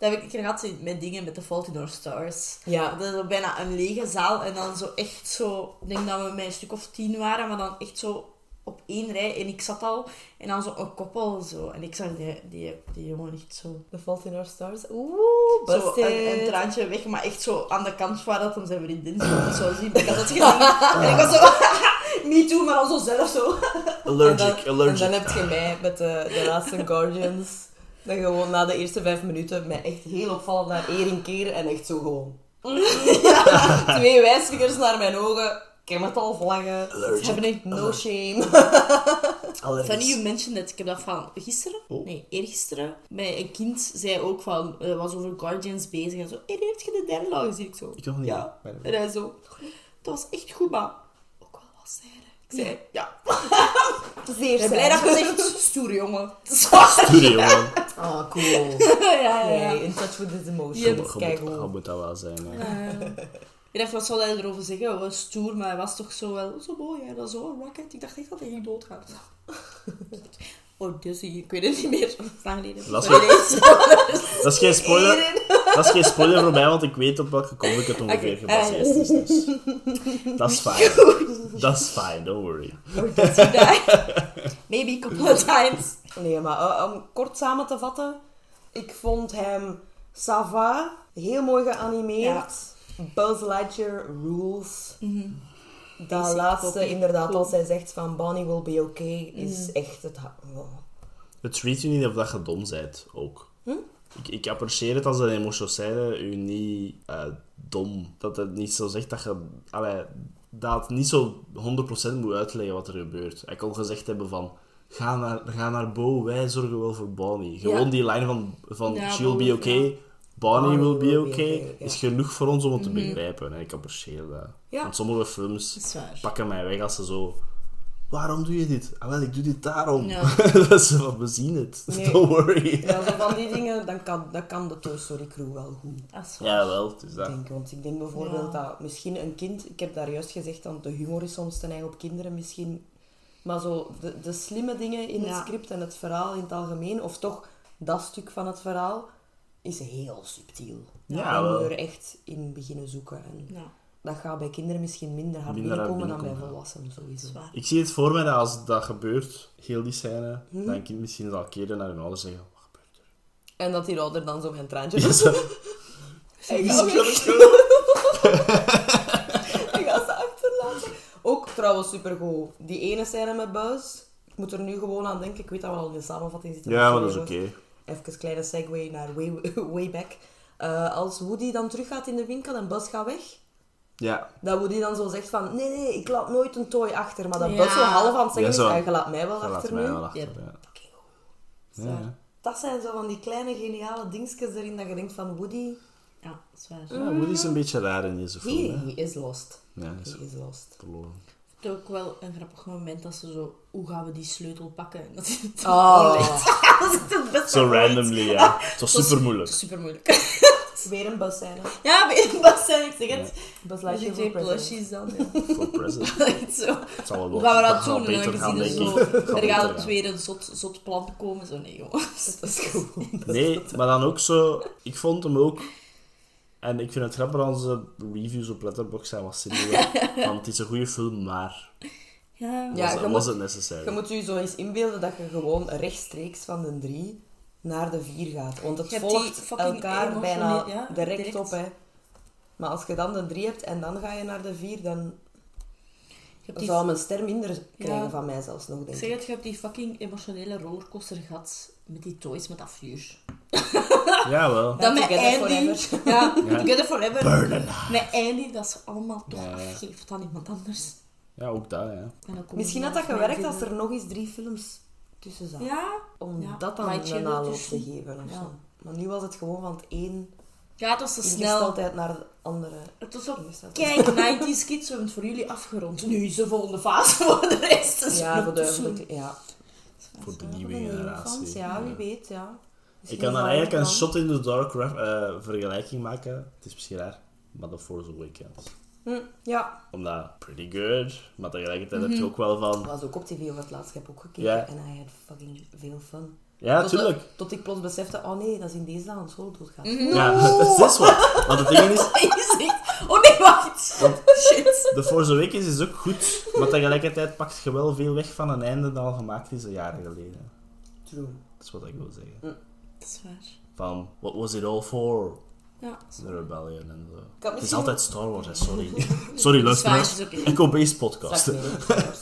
Dat heb ik een keer gehad met dingen met The Fault in Our Stars. Ja. Dat is bijna een lege zaal en dan zo echt zo... Ik denk dat we met een stuk of tien waren, maar dan echt zo op één rij. En ik zat al en dan zo een koppel zo. En ik zag die, die, die jongen echt zo... The Fault in Our Stars. Oeh, Zo busted. een, een traantje weg, maar echt zo aan de kant waar dat hem zijn vriendin zo zien. Ik had dat gezien. En ik was zo... Me too, maar dan zo zelf zo. Allergic, en dan, allergic. En dan heb je mij met de, de laatste Guardians. Dat gewoon na de eerste vijf minuten mij echt heel opvallend naar Erin keren en echt zo gewoon... Twee wijsvingers naar mijn ogen. Ik heb het al vlaggen. Allergic. Hebben echt no shame. Allergisch. Funny you mentioned that. Ik heb dat van gisteren, Oh. nee, eergisteren, bij een kind zei ook van, eh, was over Guardians bezig en zo, hey, heb je de derde al gezien? Ik zo, Ik nog niet. ja. En hij zo, dat was echt goed, maar ook wel wat zijde. Ik zei, ja. Zeer Ik ben blij dat je zegt, stoer jongen. Studio, man. Ah, cool. ja, ja, ja. In touch with his Ja, emotions. dat Kijk hoe. je moet dat wel zijn. Hè. Ik dacht, wat zal hij erover zeggen? Oh, stoer, maar hij was toch zo wel zo mooi, hè? Dat zo, Rocket. Ik dacht echt dat hij ging doodgaan. Oh, Dizzy, ik weet het niet meer. Dat is. Dat is geen spoiler. Dat is geen spoiler voor mij, want ik weet op welke comic het ongeveer Oké, gebaseerd is. Dus. Dat is fijn. Dat is fijn, don't worry. Die? Maybe a couple of times. Nee, maar eh, om kort samen te vatten. Ik vond hem Sava, heel mooi geanimeerd. Buzz Lightyear rules. Dat Basic laatste, inderdaad, Cool. als hij zegt van Bonnie will be okay, is echt het... oh. Het weet je niet of dat je dom bent, ook. Ik, ik apprecieer het als een emotionele u niet eh, dom. Dat het niet zo zegt dat je... Allee, dat niet zo 100% moet uitleggen wat er gebeurt. Hij kon gezegd hebben van... Ga naar, ga naar Bo, wij zorgen wel voor Bonnie. Gewoon Ja. die lijn van, van Ja, she'll be okay, Bonnie will be okay, is genoeg voor ons om het te begrijpen. En ik apprecieer dat. Want sommige films pakken mij weg als ze zo... Waarom doe je dit? Ah, wel, ik doe dit daarom. Ja. dat is van, we zien het. Nee. Don't worry. Ja, zo van die dingen, dan kan, dat kan de Toy Story crew wel goed. Dat is waar. Ja, wel. Het is dat. denk. Want ik denk bijvoorbeeld Ja. dat misschien een kind, ik heb daar juist gezegd dat de humor is soms ten eigen op kinderen misschien, maar zo de, de slimme dingen in het script en het verhaal in het algemeen, of toch dat stuk van het verhaal, is heel subtiel. Ja, je moet er echt in beginnen zoeken. En Ja, dat gaat bij kinderen misschien minder hard Minder hard binnenkomen dan bij volwassenen sowieso. is waar. Ik zie het voor mij dat als dat gebeurt, heel die scène, Mhm. dat een kind misschien zal keren naar hun ouders en zeggen, wat gebeurt er? En dat die ouder dan zo mijn traantje Ja, zo. Gaat. Ik ga ze achterlaten. Ook trouwens supergoed. Die ene scène met Buzz. Ik moet er nu gewoon aan denken. Ik weet dat we al in de samenvatting zitten. Ja, maar dat is oké. Even een kleine segue naar way, way back. Eh, als Woody dan teruggaat in de winkel en Buzz gaat weg. Ja, Dat Woody dan zo zegt van... Nee, nee, ik laat nooit een toy achter. Maar dat Ja. Buzz zo half aan het zeggen Ja, is... zo. "Ah, je laat mij wel achter mij nu. wel achter. Yep. Ja. Dat zijn zo van die kleine geniale dingetjes erin dat je denkt van... Woody, Ja, dat is waar. Ja, Woody is een beetje raar in deze he, film. he is lost. Ja, hij is He is lost. verloren. Het is ook wel een grappig moment dat ze zo... Hoe gaan we die sleutel pakken? En dat het Oh. is het beste Zo randomly, ja. Het was super moeilijk. Super moeilijk. Weer een busscène. ja, bij een bas zijn, ik zeg het. Buzz Je Lightyear twee voor president. plushies dan. Ja. Voor president. Echt zo. Het zal wel Hoe gaan we dat doen? En beter dan gaan, gezien denk er ik. zo... Er gaat het weer een zot, zot plan komen. Zo, nee jongens. Dat is gewoon... Nee, maar dan ook zo... Ik vond hem ook... En ik vind het grappig als onze reviews op Letterboxd zijn wat zinniger. Want het is een goede film, maar... Ja. Ja, was, je was moet- het necessair? Je moet je zo eens inbeelden dat je gewoon rechtstreeks van de drie naar de vier gaat. Want het volgt elkaar bijna ja, direct, direct. op. Hè. Maar als je dan de drie hebt en dan ga je naar de vier, dan die zou hem een ster minder krijgen Ja. van mij zelfs nog, Ik denk zeg ik. het, je hebt die fucking emotionele rollercoaster gehad met die toys met dat vuur. Jawel. Dan met Together Andy. forever. Ja, Ja. Together Forever. Burn Met Andy, dat is allemaal toch Ja, ja. afgeeft aan iemand anders. Ja, ook dat, ja. En dan komen Misschien ze had dat gewerkt als er nog eens drie films tussen zaten. Ja? Om Ja, dat dan het een aanloop tussen. te geven of Ja. zo. Maar nu was het gewoon van het één Ja, het was te snel. naar de andere Het was ook... Kijk, 90s Kids, we hebben het voor jullie afgerond. Nu is de volgende fase voor de rest. Dus Ja, voor de, ja. Voor de nieuwe generatie. ja, wie weet, ja. Ik kan dan eigenlijk een shot in the dark eh, vergelijking maken. Het is misschien raar, maar The Force Awakens. Hm, ja, Omdat, pretty good, maar tegelijkertijd Mhm. heb je ook wel van... dat was ook op tv over het laatst. Ik heb ook gekeken Ja. en I had fucking veel fun. Ja, tot, tuurlijk. Tot ik plots besefte, oh nee, dat is in deze aan solo doodgaan. Ja, dat is wat. Want het ding is. Oh nee, wacht. Shit. The Force Awakens is ook goed, maar tegelijkertijd pakt je wel veel weg van een einde dat al gemaakt is een jaren geleden. True. Dat is wat ik wil zeggen. Dat is waar. Van, what was it all for? Ja. The Rebellion en zo. Het is altijd Star Wars, hè, sorry. sorry, luisteraars. Echo-based podcast.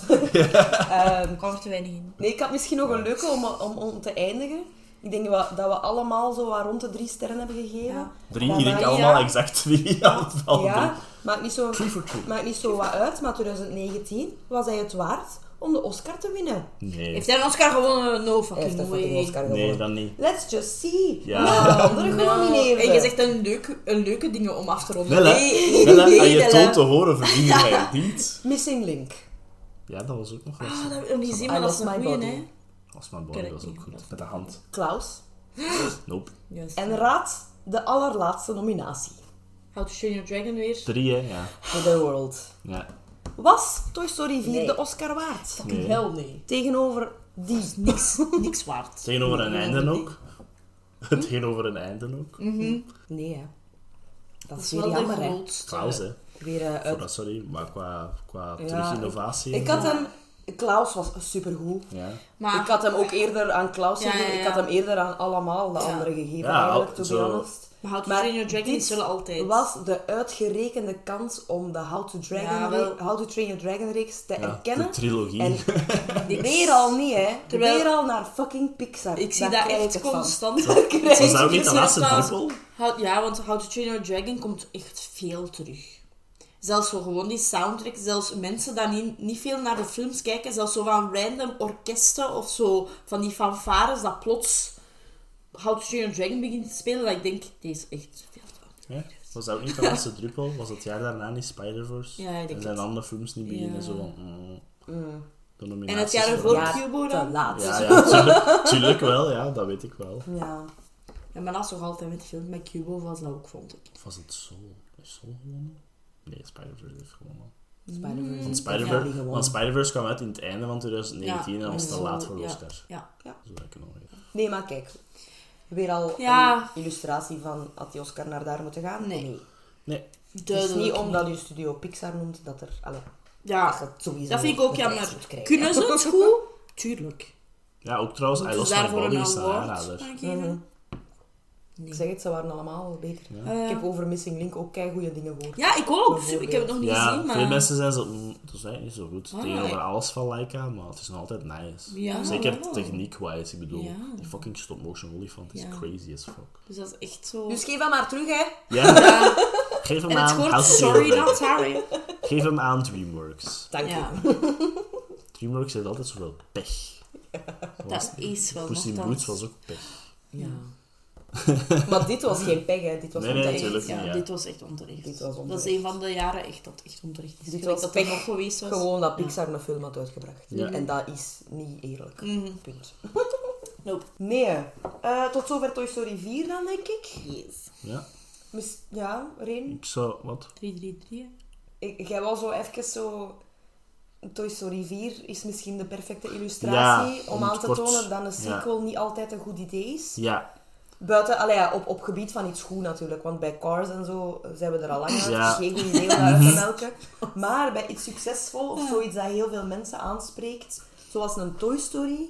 Ehm, Er kwam er te weinig in. nee, ik had misschien nog een leuke om, om, om te eindigen. Ik denk dat we, dat we allemaal zo wat rond de drie sterren hebben gegeven. Ja. Drie, ik denk allemaal ja. exact drie. Ja, Ja, maakt niet, zo, maakt niet zo wat uit, maar 2019 was hij het waard om de Oscar te winnen. Nee. Heeft hij een Oscar gewonnen? No Hij heeft fucking een way. Oscar Nee, gewonnen. dan niet. Let's just see. Ja. De andere No. genomineerden. En je zegt een leuke, een leuke dingen om af te ronden. Wel. Nee, Wel, nee, aan je nee, toon te horen verdien je mij niet. Missing Link. Ja, dat was ook nog wel Ah, dat heb ik niet gezien, maar dat is lost een my goeie, body. hè. Als mijn body was ook goed. Met de hand. Klaus. Nope. En raad de allerlaatste nominatie. How to Train Your Dragon weer. Drie, hè? Ja. For the World. ja. Was Toy Story 4 Nee. de Oscar waard? Nee. Hel nee. Tegenover die. Niks, niks waard. Tegenover een Nee, einde nee. ook. Tegenover een einde ook. Nee, hè. Dat Dat is weer jammer, hè. grootste. Klaus, hè. Weer Voor uit... dat, sorry. Maar qua, qua Ja, terug innovatie. Ik had hem... Klaus was supergoed. Ja. Maar Ik had hem ook eerder aan Klaus Ja, gegeven. ja, Ik had hem eerder aan allemaal de Ja. anderen gegeven, Ja, eigenlijk, to be honest. Maar How to Maar Train Your Dragon wel altijd... was de uitgerekende kans om de How to, Dragon wel. How to Train Your Dragon reeks te ja. erkennen. De trilogie. En weer al niet, hè. Terwijl- Weer al naar fucking Pixar. Ik zie Daar dat echt constant. Was dat ook niet de Ik laatste druppel? Ja, want How to Train Your Dragon komt echt veel terug. Zelfs zo gewoon die soundtrack, zelfs mensen die niet, niet veel naar de films kijken, zelfs zo van random orkesten of zo, van die fanfares, dat plots How to Train Dragon begint te spelen, dat ik denk, deze is echt veel te Ja. Was dat ook niet de laatste druppel? Was het jaar daarna niet Spider-Verse? Ja, ik denk En zijn andere films niet beginnen Ja. zo van... mm, Mm. de En het jaar voor- ervoor Ja, Cubo dan? laat. Ja, ja, tuurlijk, tuurlijk wel. Ja, dat weet ik wel. Ja. Ja, maar dat is toch altijd met film met Cubo was dat ook, vond ik. Was het Soul? Is Soul gewonnen? Nee, Spider-Verse heeft gewonnen. Spider-Verse. Want Spider-Verse, kwam uit in het einde van 2019 Ja, en was te laat voor de ja. Oscar. Ja. Zo dat ik nog. Nee, maar kijk. Weer al Ja. een illustratie van had die Oscar naar daar moeten gaan? Nee. Nee, Het is Duidelijk niet omdat je studio Pixar noemt dat er... Allee, dat Ja, het sowieso dat vind ik ook jammer. Kunnen ze het goed? Tuurlijk. ja, ook trouwens, Lost ze My daarvoor een is een award aanrader. Nee. Ik zeg het, ze waren allemaal beter. Ja. Eh, Ik heb over Missing Link ook kei goede dingen gehoord. Ja, ik ook. Ik heb het nog niet Ja, gezien, maar... veel mensen zijn zo, mm, dat is eigenlijk niet zo goed Ah, tegenover ja. alles van Laika, maar het is nog altijd nice. Ja, Zeker techniek-wise, ik bedoel, Ja. die fucking stop-motion olifant is Ja. crazy as fuck. Dus dat is echt zo... Dus geef hem maar terug, hè. Ja, Ja. geef hem En het aan House of sorry, not sorry. Geef hem aan DreamWorks. Dank Ja, je. DreamWorks heeft altijd zoveel pech. dat is wel Puss in Boots was ook pech. Ja. Maar dit was geen pech, hè. Dit was Nee, nee, onterecht. natuurlijk Ja, niet, ja. dit was echt onterecht. Dit was Dat onterecht. is een van de jaren echt dat echt onterecht is. Dit was dat pech. nog geweest was. Gewoon dat Pixar een film had uitgebracht. Ja. En dat is niet eerlijk. Mhm. Punt. Nope. Nee. Eh, tot zover Toy Story 4 dan, denk ik. Yes. Ja, Mis- ja, Reen. ik zou... Wat? 333. Ik, jij was zo even zo... Toy Story 4 is misschien de perfecte illustratie Ja, om om aan te kort- tonen dat een ja. sequel niet altijd een goed idee is. Ja, Buiten, allee, ja, op, op gebied van iets goed natuurlijk, want bij Cars en zo zijn we er al lang uit. Ja. Het is geen goed idee uit te melken. Maar bij iets succesvol of zoiets dat heel veel mensen aanspreekt, zoals een Toy Story,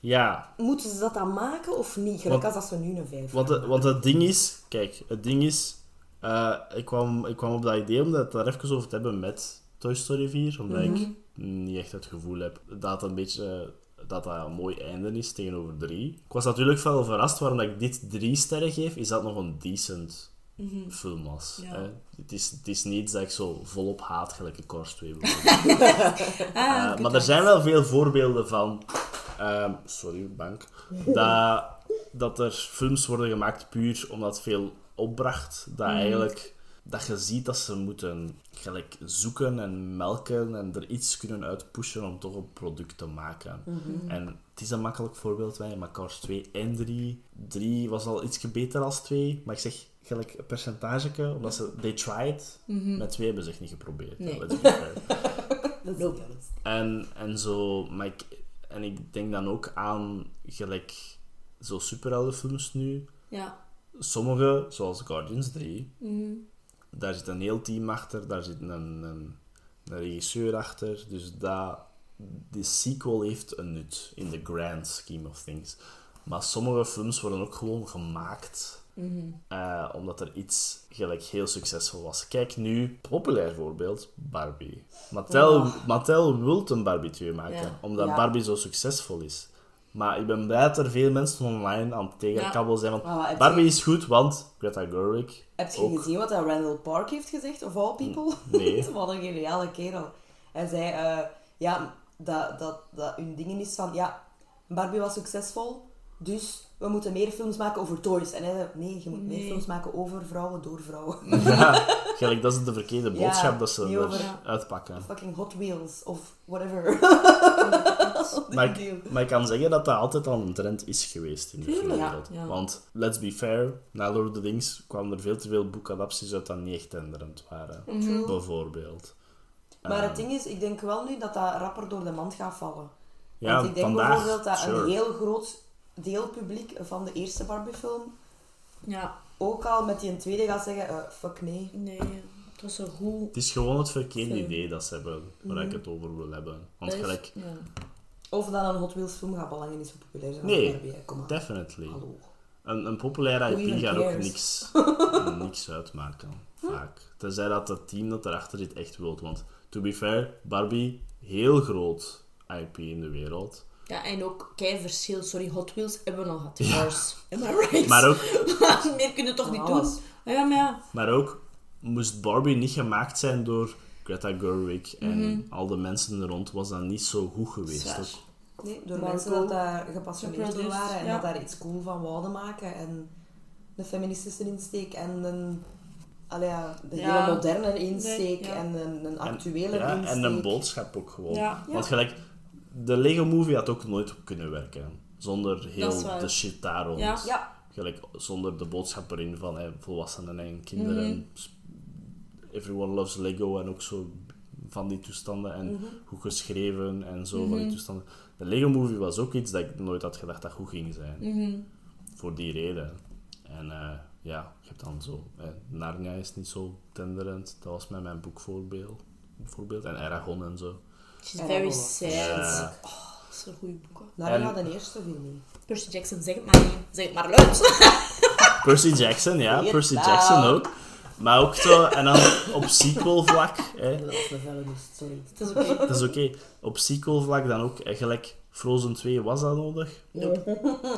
ja. moeten ze dat dan maken of niet? Gelijk als dat ze nu een 5 Want, het- want het ding is... Kijk, het ding is... eh, ik, kwam, ik kwam op dat idee om het daar even over te hebben met Toy Story 4. Omdat ik niet echt het gevoel heb dat het een beetje... Dat dat een mooi einde is tegenover 3. Ik was natuurlijk wel verrast waarom dat ik dit 3 sterren geef. Is dat nog een decent film was. Ja. Hè? Het, is, het is niet dat ik zo volop haat, gelijk een 2 bijvoorbeeld. Ah, Eh, maar er zijn wel veel voorbeelden van... ehm, sorry, bank. Dat, dat er films worden gemaakt puur omdat veel opbracht. Dat eigenlijk... Dat je ziet dat ze moeten gelijk zoeken en melken en er iets kunnen uitpushen om toch een product te maken. En het is een makkelijk voorbeeld, wij, maar Cars 2 en 3. 3 was al iets beter als 2, maar ik zeg gelijk een percentage, omdat ze... They tried. Met 2 hebben ze echt niet geprobeerd. Nee. Dat is Nope. alles. En, en zo, maar ik, en ik denk dan ook aan gelijk zo superheldenfilms nu. Ja. Sommige, zoals Guardians 3, Mhm. Daar zit een heel team achter, daar zit een, een, een regisseur achter. Dus dat, die sequel heeft een nut in the grand scheme of things. Maar sommige films worden ook gewoon gemaakt eh, omdat er iets gelijk heel succesvol was. Kijk nu, populair voorbeeld, Barbie. Mattel, Mattel wil een Barbie 2 maken, Ja. omdat Ja. Barbie zo succesvol is. Maar ik ben blij dat er veel mensen online aan het tegenkabbelen zijn Ah, heb Barbie je- is goed, want Greta Gerwig Heb je ook. gezien wat dat Randall Park heeft gezegd, of all people? Nee. Wat een geniale kerel. Hij zei, eh, ja, dat, dat, dat hun dingen is van, ja, Barbie was succesvol, dus we moeten meer films maken over toys. En hij zei, nee, je moet meer films maken over vrouwen, door vrouwen. Ja, gelijk, dat is de verkeerde Ja, boodschap dat ze er over- uitpakken. Fucking Hot Wheels, of whatever. Maar ik, maar ik kan zeggen dat dat altijd al een trend is geweest in de filmwereld. ja. Want, let's be fair, na Lord of the Rings kwamen er veel te veel boekadapties uit dat niet echt tenderend waren. True. Bijvoorbeeld. Maar het ding is, ik denk wel nu dat dat rapper door de mand gaat vallen. ja, Want ik denk vandaag, bijvoorbeeld dat sure. een heel groot deelpubliek van de eerste Barbie-film Ja. ook al met die tweede gaat zeggen, eh, fuck nee. Nee. Het was zo goed. Het is gewoon het verkeerde Film. idee dat ze hebben, waar ik het over wil hebben. Want gelijk, Ja. Of dat een Hot Wheels film gaat belangen niet zo populair zijn Nee, als Barbie. Kom definitely. Hallo. Een, een populaire Who IP gaat ook niks, niks uitmaken. Vaak. Tenzij dat het team dat erachter zit echt wilt. Want, to be fair, Barbie, heel groot IP in de wereld. Ja, en ook kei verschil. Sorry, Hot Wheels hebben we al gehad. Cars. Am I right? Maar ook, Meer kunnen toch niet Alles. doen? Ja, maar ja. maar ook moest Barbie niet gemaakt zijn door Greta Gerwig en al de mensen er rond, was dat niet zo goed geweest. Zwaar. toch? Nee, door Marco, mensen dat daar gepassioneerd door waren en ja. dat daar iets cool van wouden maken. En de feministische insteek en een, allee, ja, de Ja. hele moderne insteek Nee, ja. en een, een En, actuele ja, insteek. en een boodschap ook gewoon. Ja. Want gelijk, de Lego Movie had ook nooit kunnen werken. Zonder heel de shit daar rond. Ja. Ja, Gelijk, zonder de boodschap erin van hè, volwassenen en kinderen. Mhm. Everyone loves Lego en ook zo van die toestanden. En Mhm. goed geschreven en zo van die toestanden. De Lego Movie was ook iets dat ik nooit had gedacht dat goed ging zijn. Mhm. Voor die reden. En eh, ja, je hebt dan zo... eh, Narnia is niet zo tenderend. Dat was met mijn boekvoorbeeld. Voorbeeld. En Aragon en zo. She's very sad. Ja. Oh, dat is een goede boek. gaat de eerste in. Percy Jackson, zeg het maar niet. Zeg het maar luid. Percy Jackson, ja. Percy down. Jackson ook. Maar ook zo... En dan op sequel vlak... Hè, Dat was de felle sorry. Het is oké. Dat is oké. Op sequel vlak dan ook eigenlijk Frozen 2, was dat nodig?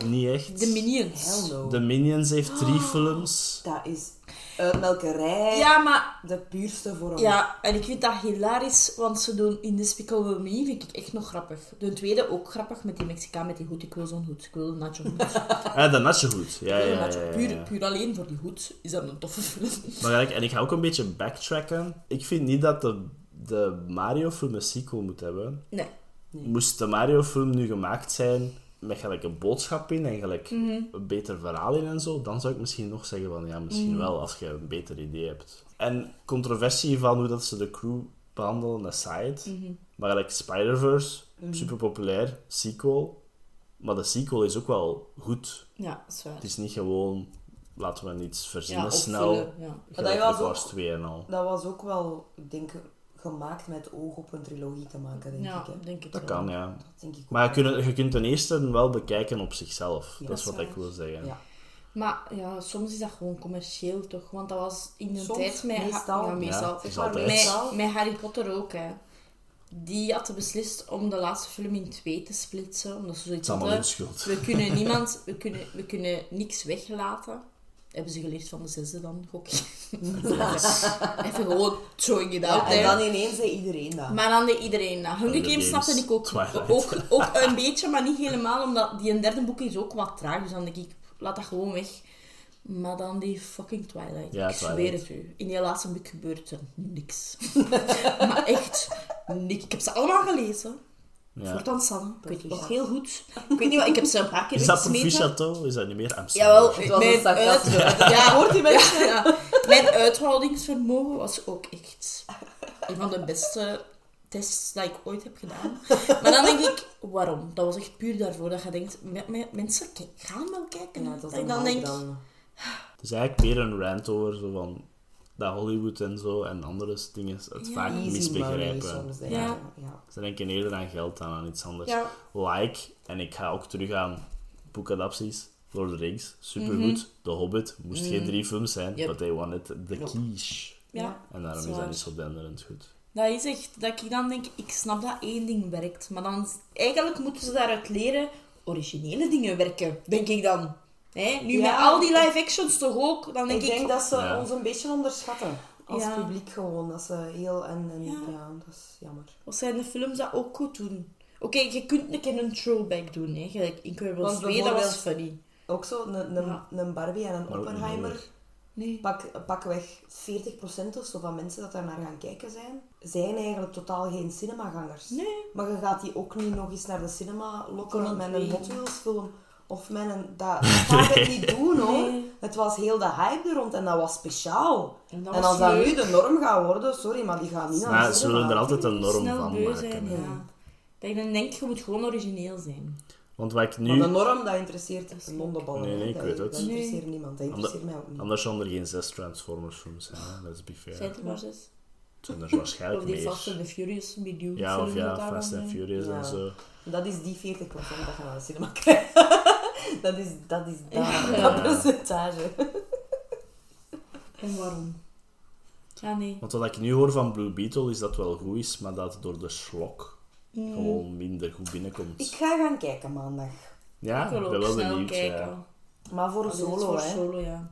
Niet echt. De Minions. Hell no. The Minions heeft drie films. Dat is uitmelkerij. Ja, maar... De puurste vorm. Ja, en ik vind dat hilarisch, want ze doen in Despicable Me, vind ik echt nog grappig. De tweede ook grappig, met die Mexicaan met die hoed. Ik wil zo'n hoed. Ik wil een nacho hoed. Ah, de Natje goed. Ja, ja, ja, nacho. ja, ja. Puur, puur alleen voor die hoed is dat een toffe film. Maar gelijk, en ik ga ook een beetje backtracken. Ik vind niet dat de, de Mario-film een sequel moet hebben. Nee. Moest de Mario-film nu gemaakt zijn met gelijk een boodschap in en gelijk een beter verhaal in en zo, dan zou ik misschien nog zeggen van ja, misschien wel als je een beter idee hebt. En controversie van hoe dat ze de crew behandelen aside, maar gelijk Spider-Verse, super populair, sequel, maar de sequel is ook wel goed. Ja, dat is waar. Het is niet gewoon, laten we iets verzinnen Ja, snel, ja. gelijk was The Wars ook- 2 en al. Dat was ook wel, ik denk, gemaakt met oog op een trilogie te maken, denk Ja, ik. Hè. denk het Dat wel. kan, ja. Dat denk ik ook. Maar je kunt, je kunt ten eerste wel bekijken op zichzelf. Ja, dat is wat ik wil zeggen. Ja. Maar ja, soms is dat gewoon commercieel toch? Want dat was in de Soms, tijd met... Meestal. Ja, meestal. Met, met Harry Potter ook, hè. Die hadden beslist om de laatste film in twee te splitsen. Omdat ze Het zoiets is allemaal hun hadden... schuld. We kunnen niemand... We kunnen, we kunnen niks weglaten. Hebben ze geleerd van de zesde dan, gok ik. Even gewoon throwing it out Ja, en dan ineens zei iedereen dat. Maar dan deed iedereen dat. Hunger Games snapte ik ook, Twilight. ook, ook een beetje, maar niet helemaal, omdat die een derde boek is ook wat traag. Dus dan denk ik, laat dat gewoon weg. Maar dan die fucking Twilight. Ja, ik zweer het u. In die laatste boek gebeurt er niks. maar echt, niks. Ik heb ze allemaal gelezen. Ja. Voortaan Sanne. Ik weet het heel goed. Ik weet niet wat, ik heb ze een paar keer Is dat weggesmeten. Proficiato? Is dat niet meer Amsterdam? Jawel, Het was mijn uit- Ja, hoort die mensen? Ja. Mijn uithoudingsvermogen was ook echt een van de beste tests dat ik ooit heb gedaan. Maar dan denk ik, waarom? Dat was echt puur daarvoor dat je denkt, me- me- mensen gaan wel kijken. Ja, dat dan denk, dan. Het is eigenlijk meer een rant over zo van dat Hollywood en zo en andere dingen het Ja. vaak misbegrijpen. soms, Ja. ik. Ja. Ze denken eerder aan geld dan aan iets anders. Ja. Like, en ik ga ook terug aan boekadapties. Lord of the Rings, supergoed. The Hobbit, moest geen drie films zijn, Mhm. Yep. but they wanted the quiche. ja, En daarom Dat is dat niet zo denderend goed. dat is echt, dat ik dan denk, ik snap dat één ding werkt. Maar dan, eigenlijk moeten ze daaruit leren, originele dingen werken, denk ik dan. Hè? Nu Ja. met al die live actions toch ook, dan denk Ik ik... denk dat ze Ja. ons een beetje onderschatten. Als Ja. publiek gewoon. Dat ze heel... En, en, Ja. ja. dat is jammer. Wat zijn de films dat ook goed doen? Oké, je kunt een keer een throwback doen, hè. Gelijk Incredibles Want 2, dat was funny. Ook zo, een, een, Barbie en een Oppenheimer. Nee. Pak, pakweg 40% of zo van mensen dat daar naar gaan kijken zijn, zijn eigenlijk totaal geen cinemagangers. Nee. Maar je gaat die ook niet nog eens naar de cinema lokken met een. Hot Wheels film. Of met een... Dat, dat gaat het niet doen, hoor. Nee. Het was heel de hype er rond en dat was speciaal. En dat als dat leuk. nu de norm gaat worden, sorry, maar die gaan niet naar de ze willen er altijd een norm Snel van beu maken. zijn, hè. ja. Dat je dan denkt, je moet gewoon origineel zijn. Want wat ik Maar de nu... norm, dat interesseert londeballen. Nee, nee, ik dat, weet het. Dat interesseert niemand. Dat interesseert mij ook niet. Anders zijn er geen zes Transformers films zijn, hè. let's be fair. Zijn er maar zes? Zijn er waarschijnlijk Of die Fast meer. and the Furious die Ja, of ja, dat Fast and zijn. Furious Ja. en zo. Dat is die 40% dat je naar de cinema krijgt. Dat is dat, is dat, Ja. dat percentage. En waarom? Ja, nee. Want wat ik nu hoor van Blue Beetle is dat het wel goed is, maar dat het door de slok Mm. gewoon minder goed binnenkomt. Ik ga gaan kijken maandag. Ja, ik wil ik ook ben wel snel benieuwd. kijken. Ja. Maar voor Dat is solo, voor hè. solo, ja.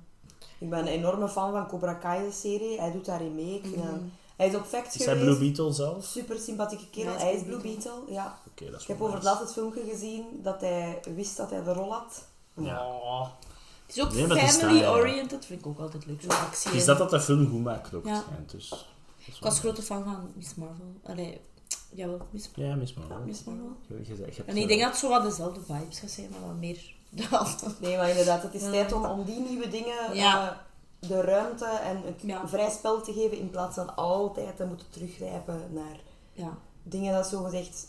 Ik ben een enorme fan van Cobra Kai, de serie. Hij doet daarin mee. Ik vind Mhm. hem- Hij is op Facts Is hij. Blue Beetle zelf? Super sympathieke kerel. Ja, hij is Blue Beetle, ja. Oké, dat is Ik heb over het nice. laatst het filmpje gezien dat hij wist dat hij de rol had. Ja. Het is ook Nee, ja. family-oriented, vind ik ook altijd leuk. Zo'n actie. Is dat dat de film goed maakt ook? Ja. dus. Ik was grote fan van Miss Marvel. Allee, jawel, Miss, Ja, mis maar. wel. Miss Marvel. Je- je hebt, En ik denk dat het zo wat dezelfde vibes gaat zijn, maar wat meer dan. Nee, maar inderdaad, het is Ja. tijd om, om die nieuwe dingen Ja. eh, de ruimte en het Ja. vrij spel te geven in plaats van altijd te moeten teruggrijpen naar Ja. dingen dat zogezegd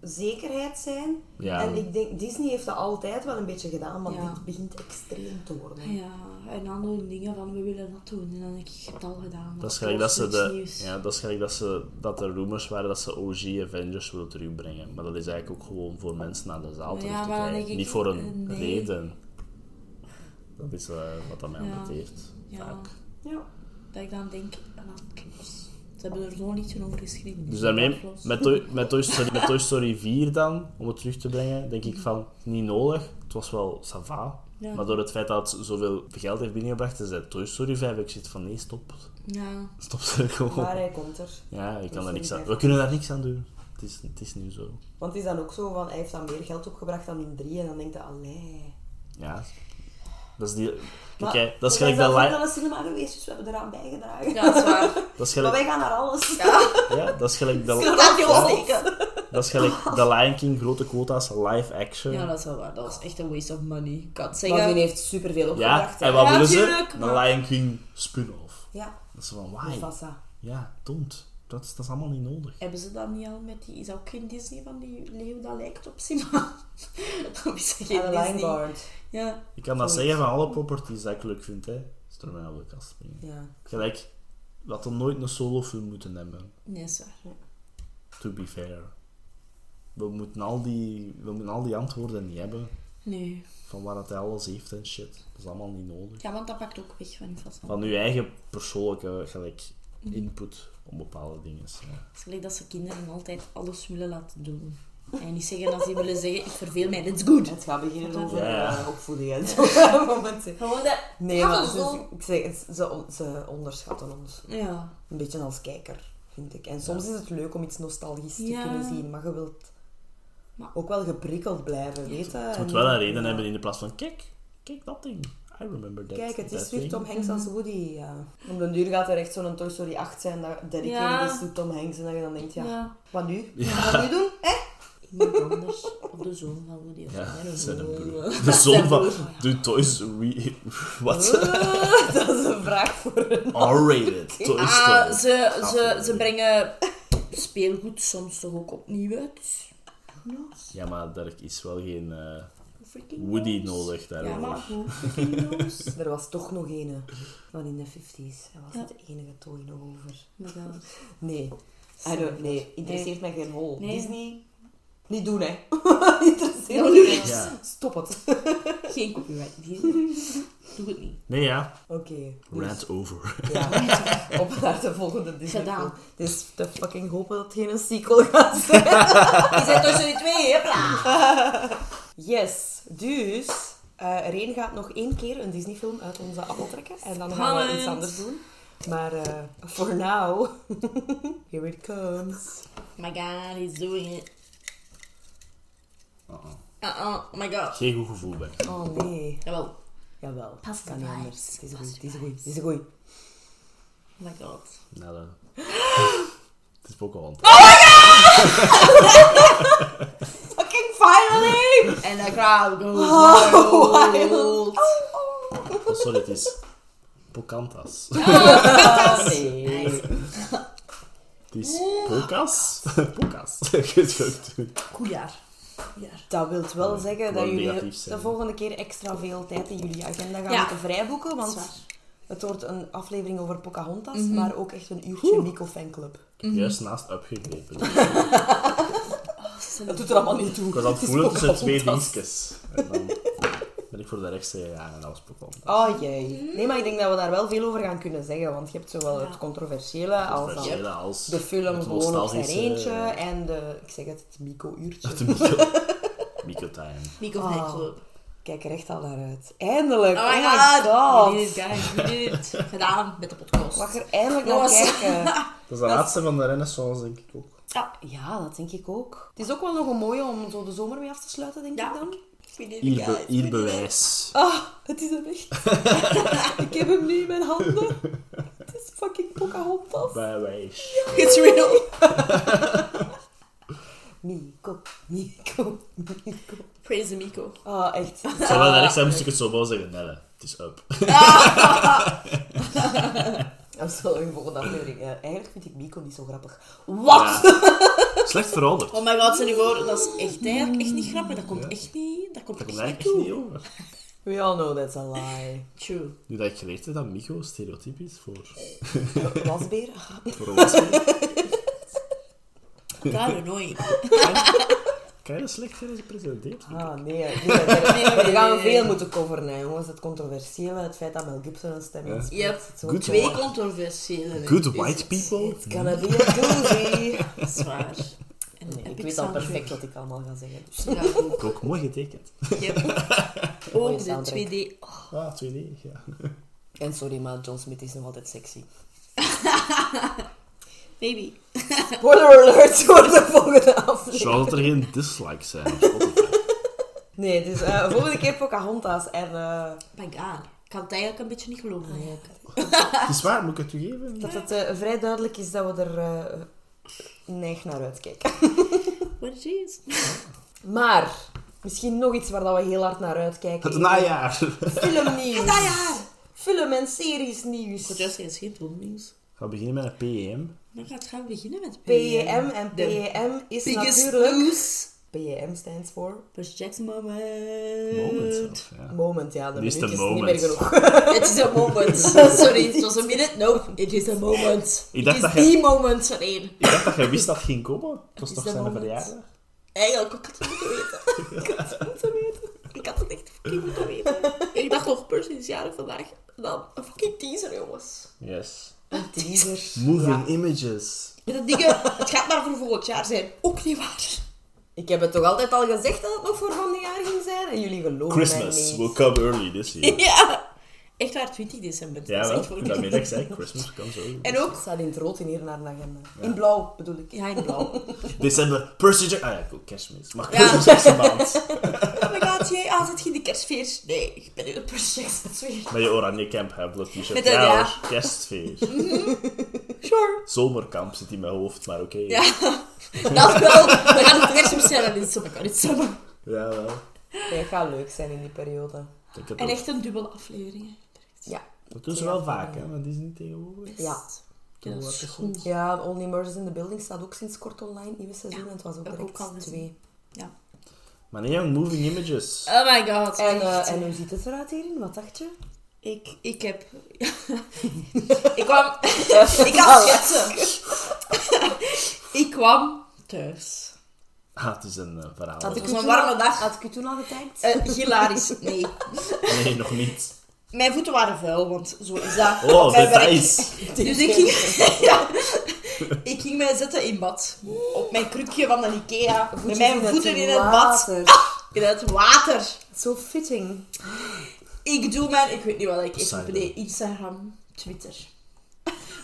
zekerheid zijn. Ja. En ik denk, Disney heeft dat altijd wel een beetje gedaan, maar Ja. dit begint extreem te worden. ja, en dan doen dingen van we willen dat doen. En dan denk ik, het al gedaan. Dat is gelijk dat ze de, nieuws. ja, dat is gelijk dat ze dat er rumors waren dat ze OG Avengers willen terugbrengen. Maar dat is eigenlijk ook gewoon voor mensen naar de zaal Ja, terug te krijgen. ik, Niet voor een nee. reden. Dat is eh, wat dat mij Ja. Ja. Vaak. Ja. Dat ik dan denk, laat los. Ze Ze hebben er zo'n liedje over geschreven. Dus daarmee, Waardeloos. met Toy, met, Toy Story, met Toy Story 4 dan, om het terug te brengen, denk ik van, niet nodig. Het was wel sava. Ja. Maar door het feit dat het zoveel geld heeft binnengebracht, is het Toy Story 5, ik zit van, nee, stop. Ja. Stop er gewoon. Maar hij komt er. Ja, ik kan daar niks aan. 5. We kunnen daar niks aan doen. Het is, het is nu zo. Want het is dan ook zo van, hij heeft dan meer geld opgebracht dan in drie. En dan denkt hij, allee. Ja. Dat is die... Kijk, Maar dat is we gelijk zijn de zelf ook li- naar de cinema geweest, dus we hebben eraan bijgedragen. ja, dat is waar. Dat is Maar wij gaan naar alles. Ja, dat is gelijk Dat de... wel. Dat is gelijk de Lion King, grote quota's, live action. Ja, dat is wel waar. Dat was echt een waste of money. Ik kan het Maar die zeggen. heeft superveel Ja, opgebracht. hè. en wat Ja, willen ze? Een maar- Lion King spin-off. Ja, Dat is van, why? Mufasa. Ja, don't. Dat is, dat is allemaal niet nodig. Hebben ze dat niet al met die... Is dat ook geen Disney van die leeuw dat lijkt op Simba? of is dat geen Disney? Ja. Ik kan dat zeggen van alle properties dat ik leuk vind, hè. Is er mij op de kast springen. Ja. Gelijk, dat we nooit een solofilm moeten hebben. Nee, is waar. To be fair. We moeten al die, we moeten al die antwoorden niet hebben. Nee. Van waar dat hij alles heeft en shit. Dat is allemaal niet nodig. Ja, want dat pakt ook weg van je vast. Van uw eigen persoonlijke gelijk, input op bepaalde dingen. Ja. Het is gelijk dat ze kinderen altijd alles willen laten doen. En niet zeggen als die willen zeggen, ik verveel mij, that's good. Het gaat beginnen over Ja, ja. eh, opvoeding en zo. Gewoon dat... Nee, Ja, maar zo. ze, ik zeg, ze, ze onderschatten ons. Ja. Een beetje als kijker, vind ik. En soms is het leuk om iets nostalgisch te kunnen zien, maar je wilt Maar- ook wel geprikkeld blijven, weet je? Het moet wel een reden ja. hebben in de plaats van, kijk, kijk dat ding. I remember that. Kijk, het is weer thing." Tom Hanks als Woody, ja. Om den duur gaat er echt zo'n Toy Story 8 zijn dat dedicated Ja. is to Tom Hanks. En dat je dan denkt, ja, Ja. wat nu? Ja. Wat nu doen? Hè? Iemand anders. Of de zoon van Woody. Of Ja, zijn broer. De zoon van... De Toys... Re... Wat? dat is een vraag voor een... R-rated. Toy Ah, Story. ze, ze, Aflevering. ze brengen speelgoed soms toch ook opnieuw uit. Ja, maar daar is wel geen eh, freaking Woody knows? nodig Ja, daarvoor. maar who freaking knows? Er was toch nog een van in de 50s. Hij was Ja. het enige toy nog over. Nee. I don't, nee, interesseert mij geen hol. Nee. Disney, niet doen hè. interesseert Ja, mij nu niet. niet. Ja. Stop het. Geen copyright. Doe het niet. Nee, ja. Oké. dus, Rant over. ja, op naar de volgende Disney Gedaan. is te fucking hopen dat het geen sequel gaat zijn. Je zit tussen die twee, hopla. Yes, dus eh Reen gaat nog één keer een Disney film uit onze appel trekken. En dan gaan we iets anders doen. Maar eh for now, here it comes. Oh my god, he's doing it. Uh-uh. Uh-uh, oh my god. Geen goed gevoel bij. Oh nee. Jawel. Jawel, Pas kan de niet anders. Het is een goeie, het is een goeie, vibes. het is een goeie. Oh my god. Nou. Het is Pocahontas. Fucking finally! And the crowd goes Oh, wild. Oh, sorry, het is Pocantas. nee. Het is Pocas? Pocas. Goed, jaar. Jaar. Dat wil wel Ja, zeggen dat jullie de volgende keer extra veel tijd in jullie agenda gaan Ja. moeten vrijboeken. Want het wordt een aflevering over Pocahontas, Mhm. maar ook echt een uurtje Mico fanclub. Ik heb juist naast opgegrepen. Dat doet er allemaal niet toe. Ik was aan het voelen tussen twee dingetjes. En dan ben ik voor de rechtse gegaan en dat was Pocahontas. Oh jee. Nee, maar ik denk dat we daar wel veel over gaan kunnen zeggen. Want je hebt zowel Ja. het controversiële als dan Controversiële als de film het gewoon op zijn nostalgische, eentje. En de, ik zeg het, het Mico-uurtje. De Mico. Mico time. Mico Ah. Club. Kijk er echt al naar uit. Eindelijk! Oh my Oh god. my god! We did it, guys. We did it. Gedaan met de podcast. Mag er eindelijk naar Jongens. kijken. Dat is de laatste van de renaissance, denk ik ook. Ja, ja, dat denk ik ook. Het is ook wel nog een mooie om zo de zomer mee af te sluiten, denk Ja. ik dan. Hier, be- hier bewijs. Ah, het is hem echt. ik heb hem nu in mijn handen. Het is fucking Pocahontas. Bewijs. It's real. Mico, Mico, Mico. Praise the Mico. Ah, echt. Het zou wel erg zijn moest ik het zo wel zeggen. Nee, nee, het is up. Dat is wel een volgende aflevering. Eh, eigenlijk vind ik Mico niet zo grappig. Wat? Ja. Slecht veranderd. Oh my god, stel je voor, dat is echt, eigenlijk echt niet grappig. Dat komt echt niet, dat komt Dat echt komt niet eigenlijk toe. niet over. We all know that's a lie. True. Nu dat ik geleerd heb dat Mico stereotyp is voor, Wasbeer? voor een wasbeer. Kind annoying. Kan je dat slecht gepresenteerd? Ah, nee. nee, nee, nee, we gaan veel moeten coveren, hè, jongens. Het controversiële, het feit dat Mel Gibson een stem Ja. in speelt. Yep. Good Twee controversiële. Good is white people? It's gonna be a doozy. Zwaar. Nee, ik weet al perfect wat ik allemaal ga zeggen. Dus. Ja, ook. Ook mooi getekend. Yep. Ook de soundtrack. 2D. Oh, Ah, 2D, ja. En sorry, maar John Smith is nog altijd sexy. Baby. Spoiler alert voor de volgende aflevering. Zou dat er geen dislikes zijn op Spotify? Nee, dus eh, volgende keer Pocahontas. En eh, My god. Ik kan het eigenlijk een beetje niet geloven. nee, Het is waar, moet ik het u geven? dat het eh, vrij duidelijk is dat we er eh neig naar uitkijken. What is. Maar, misschien nog iets waar dat we heel hard naar uitkijken. Het najaar. Filmnieuws. Het najaar. Film- en series nieuws. Voor Just is geen filmnieuws. Gaan we beginnen met een PEM. Dan gaat gaan we beginnen met PEM. En De PEM is Biggest natuurlijk... news. PEM stands for... Jackson moment. Moment zelf, ja. Moment, ja. De is minuut het is niet meer genoeg. Het is een moment. Sorry, het was een minute. No, it is a moment. Ik dacht it dat is je- the moment van één. Ik dacht dat je wist dat het ging komen. Het was Is toch zijn verjaardag? Eigenlijk, ik had het moeten weten. Ik had het moeten weten. Ik had het echt fucking moeten weten. En ik dacht nog, Percy is jarig vandaag. Dan een fucking teaser, jongens. Yes. Een teaser. Moving Ja. images. Dat dingen, het gaat maar voor volgend jaar zijn. Ook niet waar. Ik heb het toch altijd al gezegd dat het nog voor van jaar ging zijn? En jullie geloven mij Christmas niet. will come early this year. Ja. Echt waar, 20 december. Ja, dat is wel. echt voor dat zei ik, Christmas comes early. En Het ook, staat in het rood in hier naar de agenda. In blauw bedoel ik. ja, in blauw. December, Percy Jackson. Ah ja, cool, kerstmis. Maar Ja. Christmas is een maand. Oh my god, jij altijd geen de kerstfeest. Nee, ik ben in de Percy Jackson sfeer. Met je oranje camp Hamlet t-shirt. Ja, ja. kerstfeest. Sure. Zomerkamp zit in mijn hoofd, maar oké. Ja, dat wel. We gaan het kerst bestellen in zomer. Kan niet zomer. Ja, wel. Nee, het gaat leuk zijn in die periode. Ik denk het En echt een dubbele aflevering. Ja. Dat doen ze wel vaak, hè, maar die is niet tegenwoordig. Ja. Ja, dat is goed. Ja, Only Murders in the Building staat ook sinds kort online, nieuwe seizoen. Ja, en het was ook direct ook twee. Maar nee, jong, moving images. Oh my god. En, eh, en hoe ziet het eruit hierin? Wat dacht je? Ik, ik heb... ik kwam... ik had schetsen. ik kwam thuis. Ah, het is een eh, verhaal. Had ik toen warme dag. Had ik u toen al getagd? Eh, hilarisch. Nee. Nee, nog niet. Mijn voeten waren vuil, want zo is dat. Oh, op mijn werk. details. Dus ik ging, ja, ik ging mij zetten in bad. Op mijn krukje van de Ikea. Met mijn voeten in het bad. water. In het water. Zo fitting. Ik doe mijn... Ik weet niet wat ik even deed. Instagram, Twitter.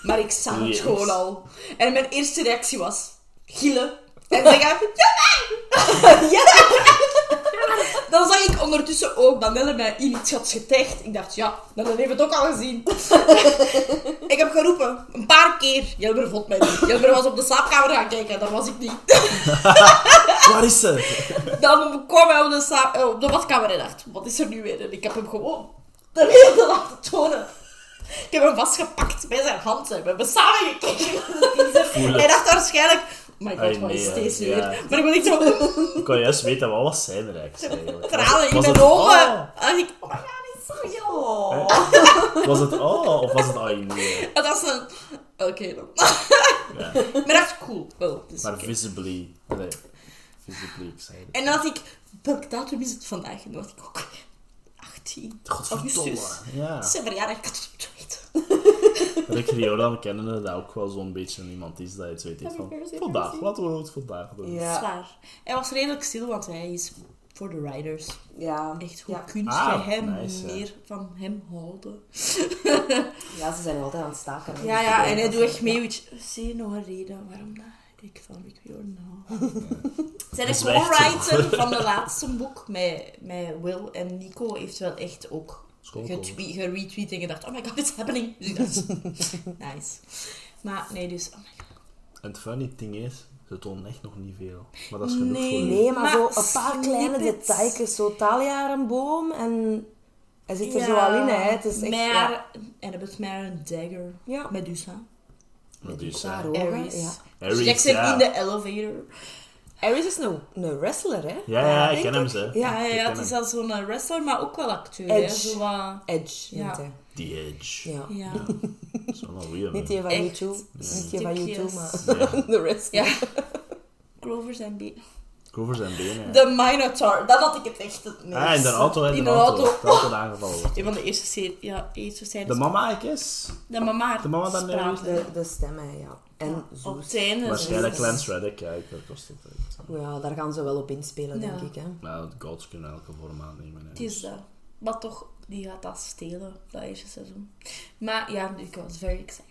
Maar ik zag het gewoon al. En mijn eerste reactie was... Gillen. En zeggen... Ja! ja! Dan zag ik ondertussen ook dat Nelle mij in iets had getagd. Ik dacht, ja, Nelle heeft het ook al gezien. ik heb geroepen, een paar keer. Jelmer vond mij niet. Jelmer was op de slaapkamer gaan kijken, dat was ik niet. Waar is ze? Dan kwam hij op de, slaap- eh, op de badkamer en dacht, wat is er nu weer? En ik heb hem gewoon de hele laten tonen. Ik heb hem vastgepakt bij zijn hand. We hebben samen gekeken. Hij dacht waarschijnlijk, my god, wat is deze ja. weer? Maar ik wil niet zo Ik kan juist weten, wat was zijn reactie eigenlijk? tranen in Was mijn het, ogen. En ik, oh my god, it's so Oh. Oh, was het oh of was het ai nee? Dat is een... Oké dan. Ja. Maar dat is cool. Wel, Maar visibly, nee, visibly excited. En dan had ik... Welke datum is het vandaag? En had ik ook... 18 Godverdomme. augustus. Ja. Zijn verjaardag, ik had het moeten weten. Rick Riordan kennende dat ook wel zo'n beetje iemand is dat je het weet heeft van... Vandaag, laten we het vandaag doen. Ja. Zwaar. Hij was redelijk stil, want hij is voor de riders. Ja. Echt, hoe Ja. kun Ah, je hem nice, ja. meer van hem houden? ja, ze zijn altijd aan het staken. Ja, ja, en hij doet echt mee. je, Zie je nog een reden waarom dat ik van Rick Riordan hou? Zijn zo. co-writer van de laatste boek met, met Will en Nico heeft wel echt ook geretweet en gedacht, oh my god, it's happening. Dus nice. Maar nee, dus, oh my god. En het funny ding is, ze tonen echt nog niet veel. Maar dat is genoeg Nee. voor. Nee, maar, Maar zo een paar kleine details. Zo Talia een boom en hij zit er Ja, zo al in. Hè. Het is echt... maar, ja. En hij heeft maar een dagger. Ja. Medusa. Medusa. Ogen, Ares. ja. Ares, Dus Jackson in de elevator. Ares is een, een wrestler, hè? Ja, ja, ik ken hem ze. Ja, Ja, ja, het is al zo'n eh, wrestler, maar ook wel acteur. Hè? Edge. Zo wat... Edge Ja. hij. The Edge. Ja. Ja. Dat is wel een goeie, Niet die van YouTube. Niet die van. YouTube, maar Ja. de rest. ja. Grovers en B. Over zijn benen. ja. De Minotaur, dat had ik het echt het meest. Ah, in de auto, hè, In de de auto. auto. De auto aangevallen wordt. Een van de eerste series, ja, eerste series. De mama, ik is. De mama. De mama dan. De, de stemmen, ja. En Op Zeus. het einde. Waarschijnlijk zo- Lance Reddick, ja, ik kost het. Ja, daar gaan ze wel op inspelen, denk ik. Hè. De gods kunnen elke vorm aannemen. hè. Het is dat. Maar toch, die gaat dat stelen, dat eerste seizoen. Maar ja, ik was very excited.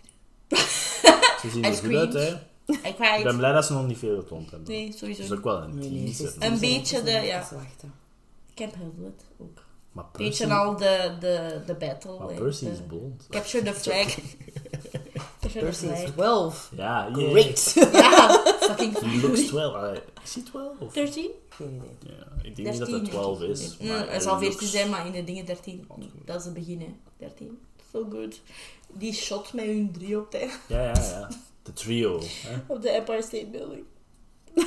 Ze zien er goed uit, hè. Ik Ik cried. ben blij dat ze nog niet veel getoond hebben. Nee, Dat is sowieso. ook wel een Nee, nee, het is- teaser. het Een beetje het de- ja. even wachten. Camp Hamlet ook. Maar Percy, Beetje al de, de, de battle. maar hè, Percy de- is blond. Capture the flag. Capture the Percy is flag. 12. Ja, yeah. Great. Ja, fucking He looks 12. Allee, Is hij 12? Of? 13? Geen idee. Ja, ik denk niet dat 13, hij 12 denk ik. is. Mm, maar hij hij zal 14 looks- zijn, maar in de dingen 13. Goed. Dat is het begin, hè. 13. So good. Die shot met hun drie op de, Ja, ja, ja. De trio. Hè? op de Empire State Building.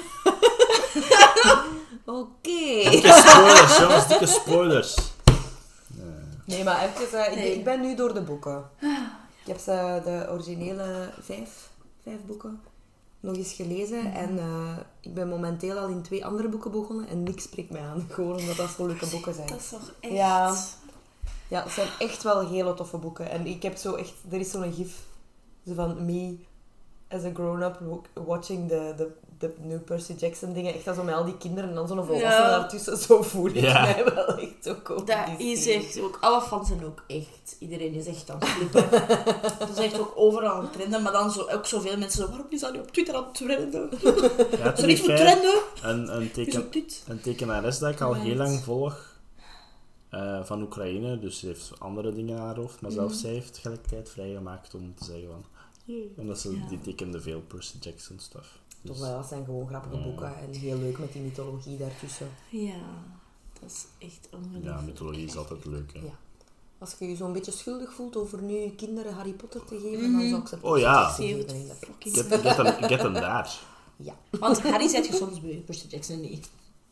Oké. Dikke spoilers, jongens, dikke spoilers. Nee, maar even, eh, ik, Nee. ik ben nu door de boeken. Ik heb ze, de originele vijf, vijf boeken nog eens gelezen. En eh, ik ben momenteel al in twee andere boeken begonnen. En niks spreekt mij aan. Gewoon omdat dat zo leuke boeken zijn. Dat is toch echt... Ja. Ja, het zijn echt wel hele toffe boeken. En ik heb zo echt... Er is zo'n gif zo van me as a grown-up watching the, the, the new Percy Jackson dingen. Echt als zo met al die kinderen en dan zo'n volwassene Ja. daartussen. Zo voel ik Ja. mij wel echt ook op Dat die is echt ook... Alle fans zijn ook echt... Iedereen is echt aan het flippen. dat is echt ook overal aan het trenden. Maar dan zo, ook zoveel mensen zo... Waarom is dat nu op Twitter aan het trenden? Ja, moet fair, trenden? een, een, teken, een tekenares dat ik al heel lang volg eh, van Oekraïne. Dus ze heeft andere dingen aan haar hoofd. Maar zelfs zij heeft tegelijkertijd vrijgemaakt om te zeggen van... "Yay", Omdat ze Ja. die tekende veel Percy Jackson stuff. Toch Dus, wel, dat zijn gewoon grappige boeken. En heel leuk met die mythologie daartussen. Ja. Dat is echt ongelooflijk. ja, mythologie is altijd leuk. Hè. Ja. Als je je zo'n beetje schuldig voelt over nu kinderen Harry Potter te geven, Mhm. dan zou ik ze Oh ja. Geven, Get, get, hem, get hem daar. Ja. Want Harry zet je soms bij Percy Jackson niet.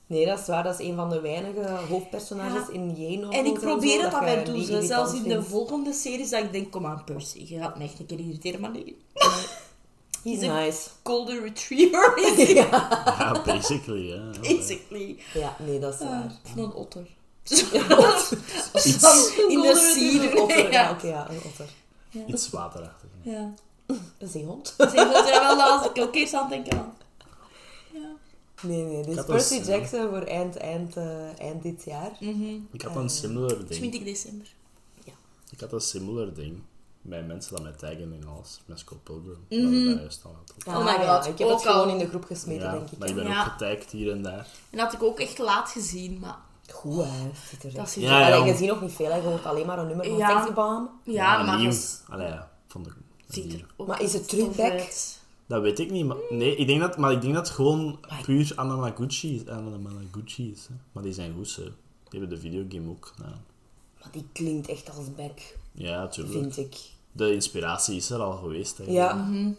Nee, dat is waar. Dat is een van de weinige hoofdpersonages Ja. in Jane En ik probeer het dat af je en toe. die zo. irritant Zelfs in de volgende series dat ik denk, kom aan Percy, je gaat me echt een keer irriteren, maar nee. He's nice. Golden Retriever ja. Ja, basically. Ja. basically. ja, nee, dat is Ah, waar. of een otter. Iets, In de retriever, otter. Ja, Ja. oké, ja, een otter. iets waterachtig. Ja. Een zeehond. Ik wil er wel dat als ik ook eerst aan het denken aan. Ja. Nee, nee. Dus Percy Jackson voor eind, eind, eh, eind dit jaar. Mhm. Ik had een similar ding. 20 december. Ik had een similar ding. Bij mensen dat mij taggen in alles. Met Scott Pilgrim. Dat ik daar juist al had. Oh my ja, god, Ik heb ook het gewoon al. in de groep gesmeten, Ja, denk ik. maar ik ben Ja. ook getagd hier en daar. En dat had ik ook echt laat gezien, maar Goed, hè. Ziet er dat ziet Ja, er... Allee, ja. je ziet nog niet veel, hè. je hoort alleen maar een nummer van Ja. Sexy Bomb. Ja, maar Allee, ja. Van de, ziet er ook Maar is het echt Dat weet ik niet. Maar, nee, ik denk dat, maar ik denk dat het gewoon puur Anamaguchi is. Anamaguchi is hè. Maar die zijn goed, ze. Die hebben de videogame ook gedaan. Maar die klinkt echt als back, Ja, natuurlijk. vind ik. De inspiratie is er al geweest. Hè. Ja. Mhm.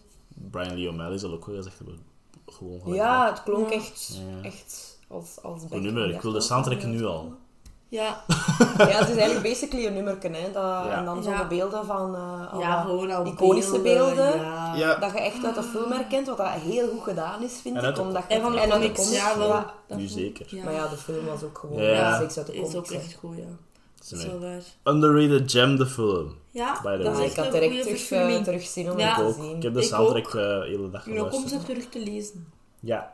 Brian Lee O'Malley zal ook wel gezegd hebben. Gewoon gelijk Ja, het klonk Ja. echt, Ja. echt als, als back. Goed nummer. Ik wil de soundtrack nu al. Ja, Ja, het is eigenlijk basically een nummer, hè. Dat, Ja. En dan zo Ja. de beelden van... eh, ja gewoon al iconische beelden. Dat je echt uit de film herkent, wat dat heel goed gedaan is, vind En ik. Omdat je, En van de uit comics, ja, wel. Nu zeker. Ja. Maar ja, de film was ook gewoon Ja. rechtstreeks uit de is comics. ook hè. echt goed, ja. Dat Dat is is waar. underrated gem, de film. Ja, By the dat way. is ik echt had een direct terug, eh, verfilming. terug zin om Ja. te ook. zien. Ik heb de soundtrack ook. eh, de hele dag En ook ze terug te lezen. Ja.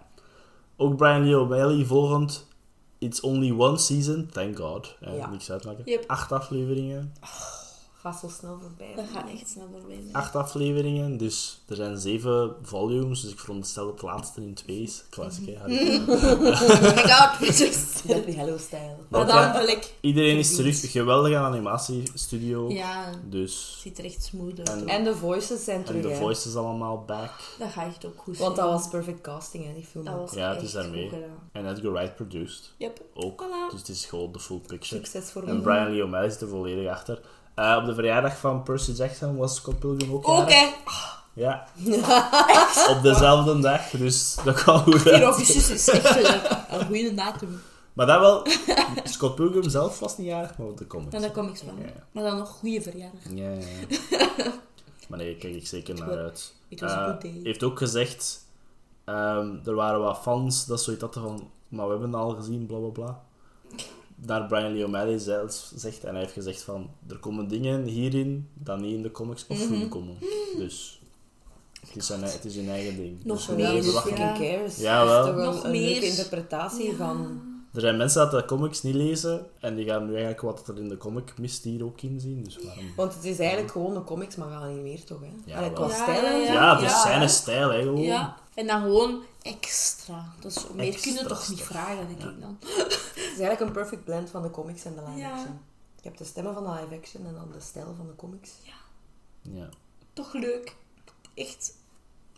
Ook Brian Lee O'Malley volgend. It's only one season, thank god. Ja, Ja. Niks uitmaken. Yep. Acht afleveringen. Gaat zo snel voorbij. Dat gaat echt snel voorbij zijn. Acht afleveringen, dus er zijn zeven volumes. Dus ik veronderstel dat het laatste in twee is. Classic, hè. God, bitches. Deathly Hallow-style. Maar dan wil ik... Iedereen is terug. Geweldige animatiestudio. Ja, Dus. ziet er echt smooth uit. En-. En de voices zijn En terug, de hè. voices allemaal back. Dat gaat echt ook goed Want dat was perfect casting, hè, die film. Dat was Ja, het is daarmee. En Edgar Wright produced. Yep. Ook. Voilà. Dus het is gewoon de full picture. Succes voor En. Brian Lee O'Malley zit er volledig achter. Eh, op de verjaardag van Percy Jackson was Scott Pilgrim ook Oké. Ja. op dezelfde dag, dus dat kan goed 4 uit. augustus is echt eh, een goede datum. Maar dat wel, Scott Pilgrim zelf was niet jarig, maar de comics. En ik van. Ja. Maar dan nog goede verjaardag. Ja, ja. Maar nee, kijk ik zeker naar uit. It was Eh, good day. heeft ook gezegd, ehm, er waren wat fans dat zoiets hadden van, maar we hebben het al gezien, bla bla bla. Daar Brian Lee O'Malley zelfs zegt, en hij heeft gezegd van, er komen dingen hierin dat niet in de comics of film komen. Dus het is, zijn, het is hun eigen ding. Nog dus meer, fucking ja. cares? Ja, Dat is wel. toch Nog een, een meer. leuke interpretatie van... Er zijn mensen dat de comics niet lezen en die gaan nu eigenlijk wat er in de comic mist hier ook inzien. Dus waarom... Want het is eigenlijk gewoon de comics, maar geanimeerd toch, hè? Ja, qua Ja, stijl ja. Ja, het is Ja, zijn stijl, hè, gewoon. Ja, en dan gewoon extra. Dus meer Extra kunnen toch niet vragen, denk ik dan. Het is eigenlijk een perfect blend van de comics en de live Ja. action. Je hebt de stemmen van de live action en dan de stijl van de comics. Ja. Toch leuk. Echt.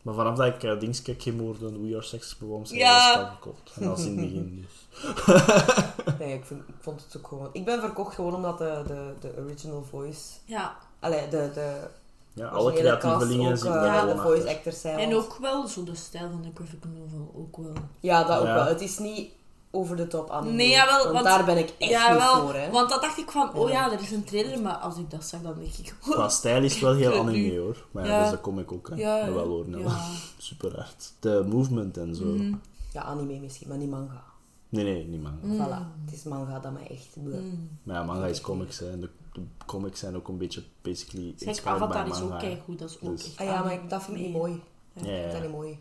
Maar vanaf dat ik uh, Dings kijk geen woorden, We Are Sex ik Ja. dat spel gekocht. En dat is in het begin, dus. Nee, ik, vind, ik vond het ook gewoon... Ik ben verkocht gewoon omdat de, de, de original voice... Ja. Allee, de, de Ja, alle creatievelingen er eh, de voice actors zijn. En ook wel zo de stijl van de graphic novel. Ook wel. Ja, dat ook Ja. wel. Het is niet over de top anime. Nee, jawel, want, want- daar ben ik echt ja, niet wel. voor, hè. Want dat dacht ik van, oh Ja. er is een trailer. Maar als ik dat zag, dan denk ik... Qua stijl is wel heel anime hoor. Maar ja, Ja. dat is de comic ook. Hè. Ja, Ja, wel hoor, nou. ja. Super hard. De movement en zo. Mhm. Ja, anime misschien, maar niet manga. Nee, nee, niet manga. Voilà. Het is manga dat mij echt... Mm. Maar ja, manga is comics. Hè. En de, de comics zijn ook een beetje basically Zeg, Avatar is ook keigoed. Dat is ook Dus- echt Ah ja, maar ik, dat vind ik niet mooi. Ja, Ik ja, vind dat ja. niet mooi.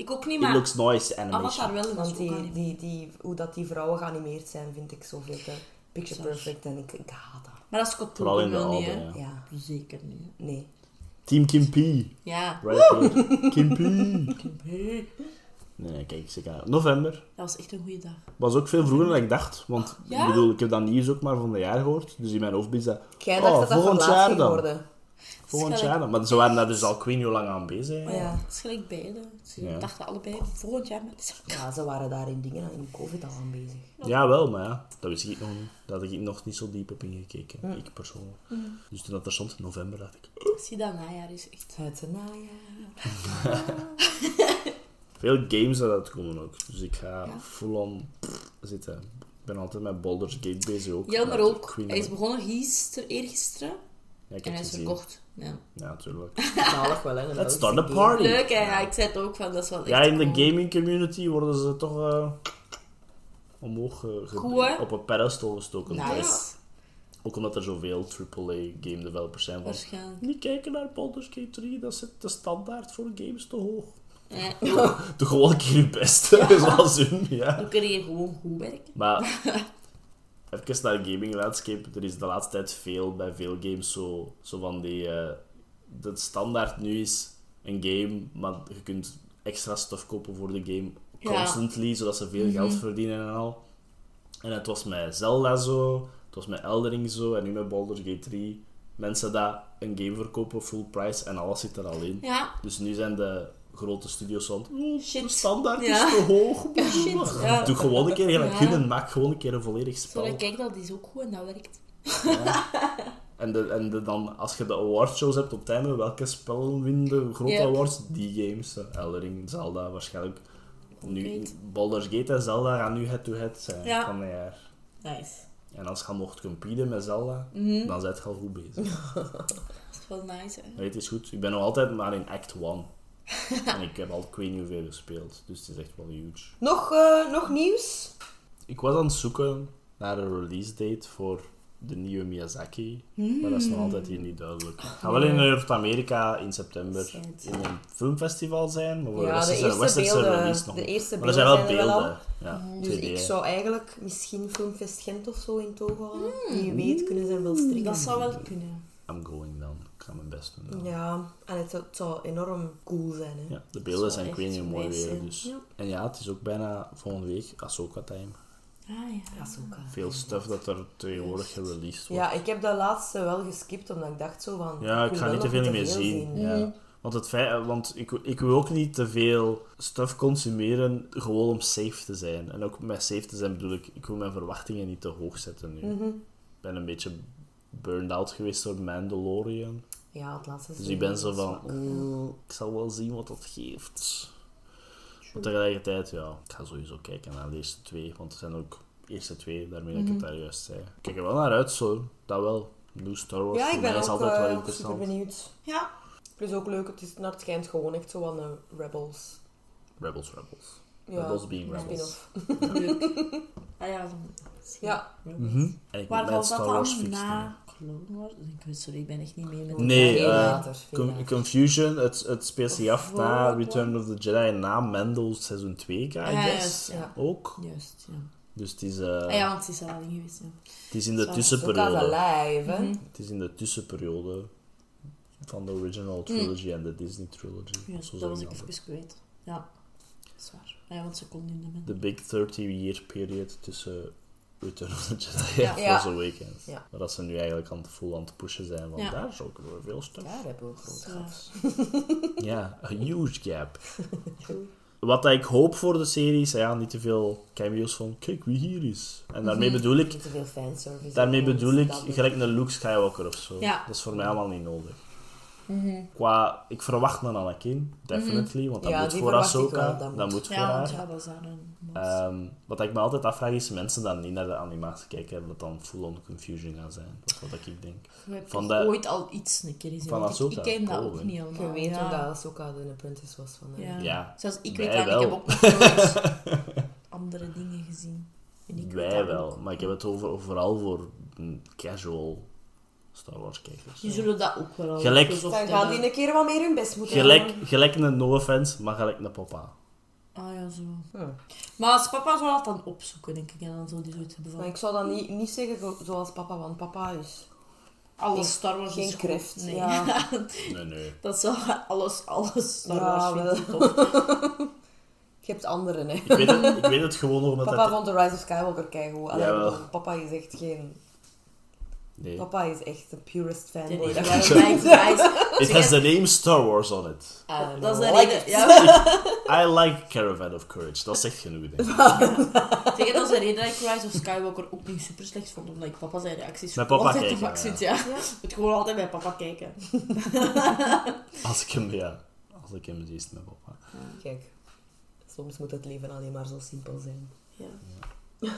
Ik ook niet, It maar looks nice animation. Avatar wel. Want die, die, die, hoe dat die vrouwen geanimeerd zijn, vind ik zoveel te picture perfect. En ik, ik haat dat. Maar dat is Scott Vooral in Pilgrim de wel niet, oude, hè? ja. Ja, Zeker niet. hè. nee. Team Kimpy. Ja. Right here. Kimpy. Hey. Nee, nee, kijk, zeker. November. Dat was echt een goede dag. Was ook veel vroeger dan ik dacht. Want Ja? ik bedoel, ik heb dat nieuws ook maar van de jaar gehoord. Dus in mijn hoofd is dat Jij Oh, dacht dat dat volgend jaar ging dan. worden. Volgend jaar. dan. Maar ze waren daar dus al niet hoe lang aan bezig. Maar ja. Dat is gelijk beide. Ze Ja. dachten allebei volgend jaar met ja, ze waren daar in dingen, in covid al aan bezig. Ja, wel, maar ja, dat wist ik nog niet. Daar had ik nog niet zo diep op ingekeken, ik persoonlijk. Dus toen dat er stond, november, dacht ik... Zie dat najaar is echt. Het najaar. Veel games dat uitkomen ook. Dus ik ga Ja. full-on zitten. Ik ben altijd met Baldur's Gate bezig ook. Ja, maar ook. Queen Hij is begonnen gisteren, eergisteren. Ja, ik En heb hij is gezien. verkocht. Ja. Ja, natuurlijk. Zalig wel, hè. Let's start party. Leuk, hè? Ja. Ja, ik zei het ook van, dat is wel echt Ja, in de gaming community worden ze toch eh, omhoog eh, hè? op een pedestal gestoken. Nice. Ook omdat er zoveel AAA game developers zijn. Waarschijnlijk. niet kijken naar Baldur's Gate 3, dat zit de standaard voor games te hoog. Ja, Doe gewoon een keer je best, zoals hun. Ja. we kunnen hier gewoon goed werken. Maar even naar de gaming landscape. Er is de laatste tijd veel, bij veel games, zo, zo van die... de standaard nu is een game, maar je kunt extra stuff kopen voor de game. Ja. Constantly, zodat ze veel geld verdienen en al. En het was met Zelda zo, het was met Eldering zo, en nu met Baldur's Gate 3. Mensen dat een game verkopen full price en alles zit er al in. Ja. Dus nu zijn de grote studios van, oh, de standaard Ja. is te hoog. Ja. Doe gewoon een keer Ja. kunnen, maak gewoon een keer een volledig spel. Zo, kijk, dat is ook goed en dat werkt. En, de, en de, dan, als je de awardshows hebt op het einde, welke spellen winnen de grote awards? Die games. eh, Eldering, Zelda waarschijnlijk. Nu. Baldur's Gate en Zelda gaan nu head-to-head zijn Ja. van het jaar. Nice. En als je mocht competen met Zelda, Mhm. dan zit je al goed bezig. Dat is wel nice, hè. Is goed. Ik ben nog altijd maar in Act 1. en ik heb al ik weet niet hoeveel gespeeld. Dus het is echt wel huge. Nog, eh, nog nieuws? Ik was aan het zoeken naar een release date voor de nieuwe Miyazaki. Maar dat is nog altijd hier niet duidelijk. Het gaat wel in Noord-Amerika in september in een filmfestival zijn. Maar voor de Ja, er westerse beelden, release nog de niet. eerste Maar er zijn wel beelden zijn wel beelden. Ja, Dus 2D. ik zou eigenlijk misschien Filmfest Gent of zo in toog houden. Wie weet kunnen ze wel strikken. Dat zou wel kunnen. I'm going ga mijn best doen. dan. Ja, en het, zou- het zou enorm cool zijn. Hè. Ja, de beelden zijn ik weet niet hoe mooi weer. Dus. Ja. En ja, het is ook bijna volgende week Ahsoka time. Ah, ja. Ahsoka. Veel stuff dat er tegenwoordig gereleased wordt. Ja, ik heb dat laatste wel geskipt, omdat ik dacht zo van... Ja, ik ga niet te veel meer zien. Ja. Want, het feit, want ik, ik wil ook niet te veel stuff consumeren gewoon om safe te zijn. En ook met safe te zijn bedoel ik, ik wil mijn verwachtingen niet te hoog zetten nu. Mhm. Ik ben een beetje burned out geweest door Mandalorian. Ja, het laatste Dus ik ben zo van, was wel- "Oeh, ik zal wel zien wat dat geeft. Maar tegelijkertijd, ja, ik ga sowieso kijken naar de eerste twee. Want het zijn ook de eerste twee, daarmee dat ik het daar juist zei. Ik kijk er wel naar uit, zo. Dat wel. Nieuw Star Wars Ja, voor ik mij ben is altijd wel eh, super interessant. benieuwd. Ja. Plus ook leuk, het, is, nou, het schijnt gewoon echt zo van de Rebels. Rebels, Rebels. Ja, Rebels being Rebels. Leuk. Ah ja, dan... Ja. Rebels. Mhm. En ik Waar Star Wars na Clone Wars? Ik weet, sorry, ik ben echt niet mee met Nee, Veel eh, later. Confusion, het, het speelt zich af Of na Return of the Jedi en na Mendel seizoen 2, I Ja, guess. ja, ja. Ook. Juist, ja. Dus het is, eh, Ah ja, want het is al in geweest, ja. het is in de Zo, tussenperiode. Ook live, hè. Mhm. Het is in de tussenperiode van de original trilogy en de Disney trilogy. Juist, Zo dat was ik even kwijt. Ja, dat is waar. Ah ja, want ze kon in de De big 30-year period tussen Return of the Jedi Ja. Force Awakens. Ja. Maar dat ze nu eigenlijk aan het full aan het pushen zijn Ja. daar is ook weer veel stuff. Daar hebben we ook groot. Ja, a huge gap. Wat dat ik hoop voor de series, ja, niet te veel cameo's van kijk wie hier is. En daarmee bedoel ik, Niet te veel fanservice. daarmee bedoel ik dat- gelijk een Luke Skywalker of zo. Ja. Dat is voor mij allemaal niet nodig. Mhm. Qua, ik verwacht een Anakin, definitely, want dat Ja, moet voor Ahsoka, wel, dat dat moet. moet voor Ja, haar. ja, dat is daar een... Ehm, wat ik me altijd afvraag is, mensen die niet naar de animatie kijken, hebben dat dan full-on confusion gaan zijn. Dat is wat ik denk. Hebt van de- ooit al iets een keer gezien. ik, ik ken dat ook niet helemaal. Je weet ja. ook dat Ahsoka de apprentice was van hem. Ja. Ja, Zelfs ik wij weet dat, wel. ik heb ook nog nooit andere dingen gezien. Wij wel, ook. maar ik heb het over, vooral voor casual Star Wars kijkers. Die zullen dat ook wel al Gelijk- Dan gaan die een keer wat meer hun best moeten Gelijk, doen. gelijk een no offense, maar gelijk een papa. Ah ja, zo. Maar als papa zou dat dan opzoeken, denk ik. En dan zou die zoiets hebben Maar van... ik zou dat niet, niet zeggen zo- zoals papa, want papa is Alles Star Wars geen kreft. Nee. Ja. Nee, nee. dat zou alles, alles Star Ja, Wars tof. Je hebt anderen, hè. Ik weet het, ik weet het gewoon nog omdat Papa het... vond The Rise of Skywalker keigoed. Allee, Jawel. bedoel, Papa is echt geen... Nee. Papa is echt de purest Nee, fanboy. nee, dat guys. It has the name Star Wars on it. I Dat is de like reden... Ja, I like Caravan of Courage. Dat zegt genoeg, denk ik. Zeg, dat is de reden dat ik Rise of Skywalker ook niet super slecht vond. Omdat ik papa zijn reacties Met papa altijd kijken, ja. zit, ja. Ik moet gewoon altijd bij papa kijken. Als ik hem, ja... Als ik hem zie, met papa. Kijk, soms moet het leven alleen maar zo simpel zijn. Ja. Papa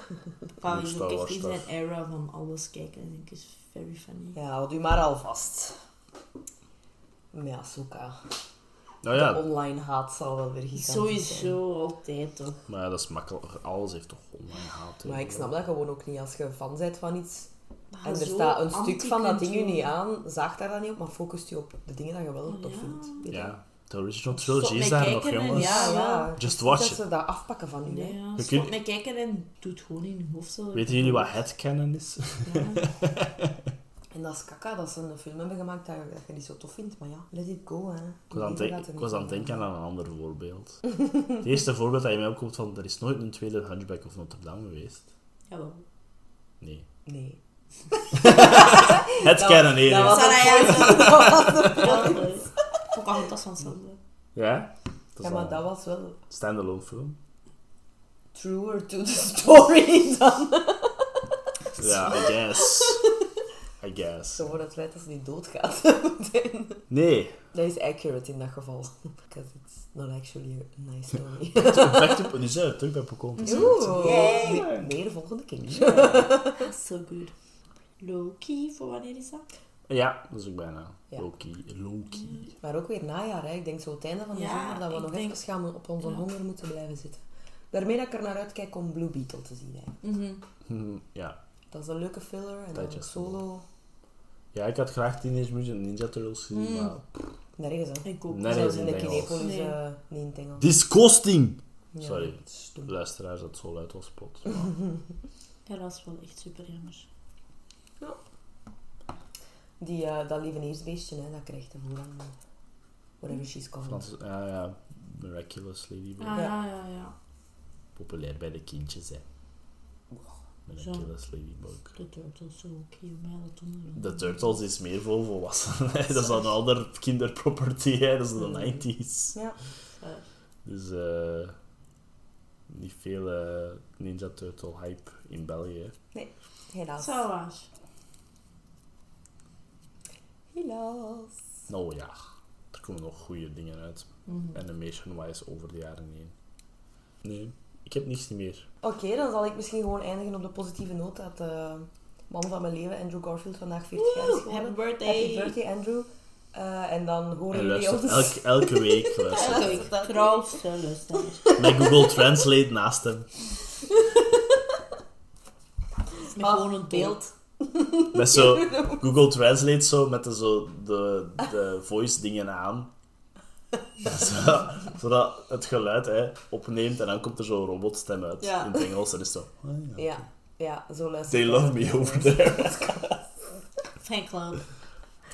Star ook echt in zijn stuff. era van alles kijken. denk ik is very funny. Ja, houd u maar al vast. Met Ahsoka. Nou De ja, online haat zal wel weer gigantisch zijn. Sowieso, altijd toch. maar ja, dat is makkelijk. Alles heeft toch online haat. Maar ik snap dat gewoon ook niet. Als je fan bent van iets Maar en er staat een stuk van dat ding je niet aan, zaag daar dan niet op, maar focust je op de dingen die je wel Oh, tof ja. vindt. Je? Ja, de original Stop trilogy is daar nog, jongens. Ja, Ja, ja. Just watch dat it. ze dat afpakken van u. Nee, ja. Je Stop kunt- kijken en doe het gewoon in je hoofd. zo. Weten jullie wat headcanon is? Ja. En dat is kaka dat ze een film hebben gemaakt dat je, dat je niet zo tof vindt. Maar ja, let it go. Hè. Ik was aan het, ik was het denken aan een ander voorbeeld. Het eerste voorbeeld dat je mij opkomt van, er is nooit een tweede Hunchback of Notre Dame geweest. Jawel. Nee. Nee. Hier. dat was- Ja, Ja, nee. Pocahontas van Sandler. Ja? Dat Ja, maar dat was wel standalone film. truer to the story dan. Ja, I guess. I guess. Zo voor het feit dat ze niet doodgaat. Nee. dat is accurate in dat geval. Because it's not actually a nice story. Back to... Nu zijn we terug bij Pocahontas. Oeh, meer volgende keer. So good. Loki, voor wanneer is dat? Ja, dat is ook bijna. Ja. Loki. Loki. Maar ook weer najaar, hè. Ik denk zo het einde van de Ja, zomer dat we nog denk- even gaan op onze Ja. honger moeten blijven zitten. Daarmee dat ik er naar uitkijk om Blue Beetle te zien. Hè. Mhm. Hm, Ja. Dat is een leuke filler en dan Tijdje. solo. Ja, ik had graag Teenage Mutant Ninja Turtles gezien, Hmm. maar... Nergens, hè. Ik ook. Nee, in de. Kinepolis Nee. eh, niet in het Engels. Disgusting! Ja, Sorry. Luisteraars, dat zo luid was spot. Ja, dat is wel echt super jammer. Die, eh, dat lieveneersbeestje, hè, dat krijgt een voorrang. Whatever she's called. Frans, ja, ja. Miraculous Ladybug. Ah, Ja. ja, ja, ja. Populair bij de kindjes, hè. Miraculous Ladybug. De Turtles zo ook hier mij dat doen. De Turtles is meer voor volwassenen. dat is een ander kinderproperty, hè. dat is de Mm. 90s. Ja. Eh, Dus eh niet veel eh, Ninja Turtle hype in België. hè. Helaas. Zo waar. Helaas. Nou ja, er komen nog goede dingen uit. Mhm. Animation-wise over de jaren heen. Nee, ik heb niks meer. Oké, dan zal ik misschien gewoon eindigen op de positieve noot dat de man van mijn leven, Andrew Garfield, vandaag 40 jaar is geworden. Happy birthday. Happy birthday, Andrew. Eh, en dan horen En jullie ons... elke, elke week. Luistert. Elke week. Met Google Translate naast hem. Met Ah, gewoon een beeld. Met zo Google Translate zo, met de, zo de, de voice dingen aan. Zo, zodat het geluid hè, opneemt en dan komt er zo'n robotstem uit Ja. in het Engels. En is het zo... ah, ja. Ja, ja, zo luistert They love me over there. Fanclub.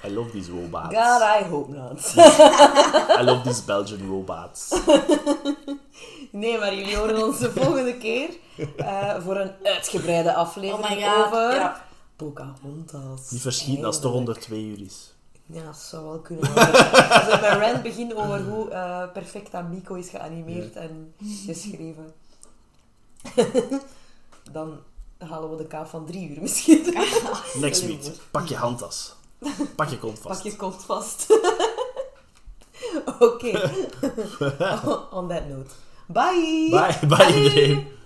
I love these robots. God, I hope not. I love these Belgian robots. Nee, maar jullie horen ons de volgende keer eh, voor een uitgebreide aflevering Oh my god. over Ja. Pocahontas. Die verschiet als het toch onder twee uur is. Ja, dat zou wel kunnen. Als we met Rand beginnen over hoe eh, perfect dat Miko is geanimeerd en geschreven, dan halen we de kaaf van drie uur misschien. Next week. Pak je handtas. Pak je kont vast. Pak je kont vast. Oké. On that note. Bye! Bye, bye iedereen.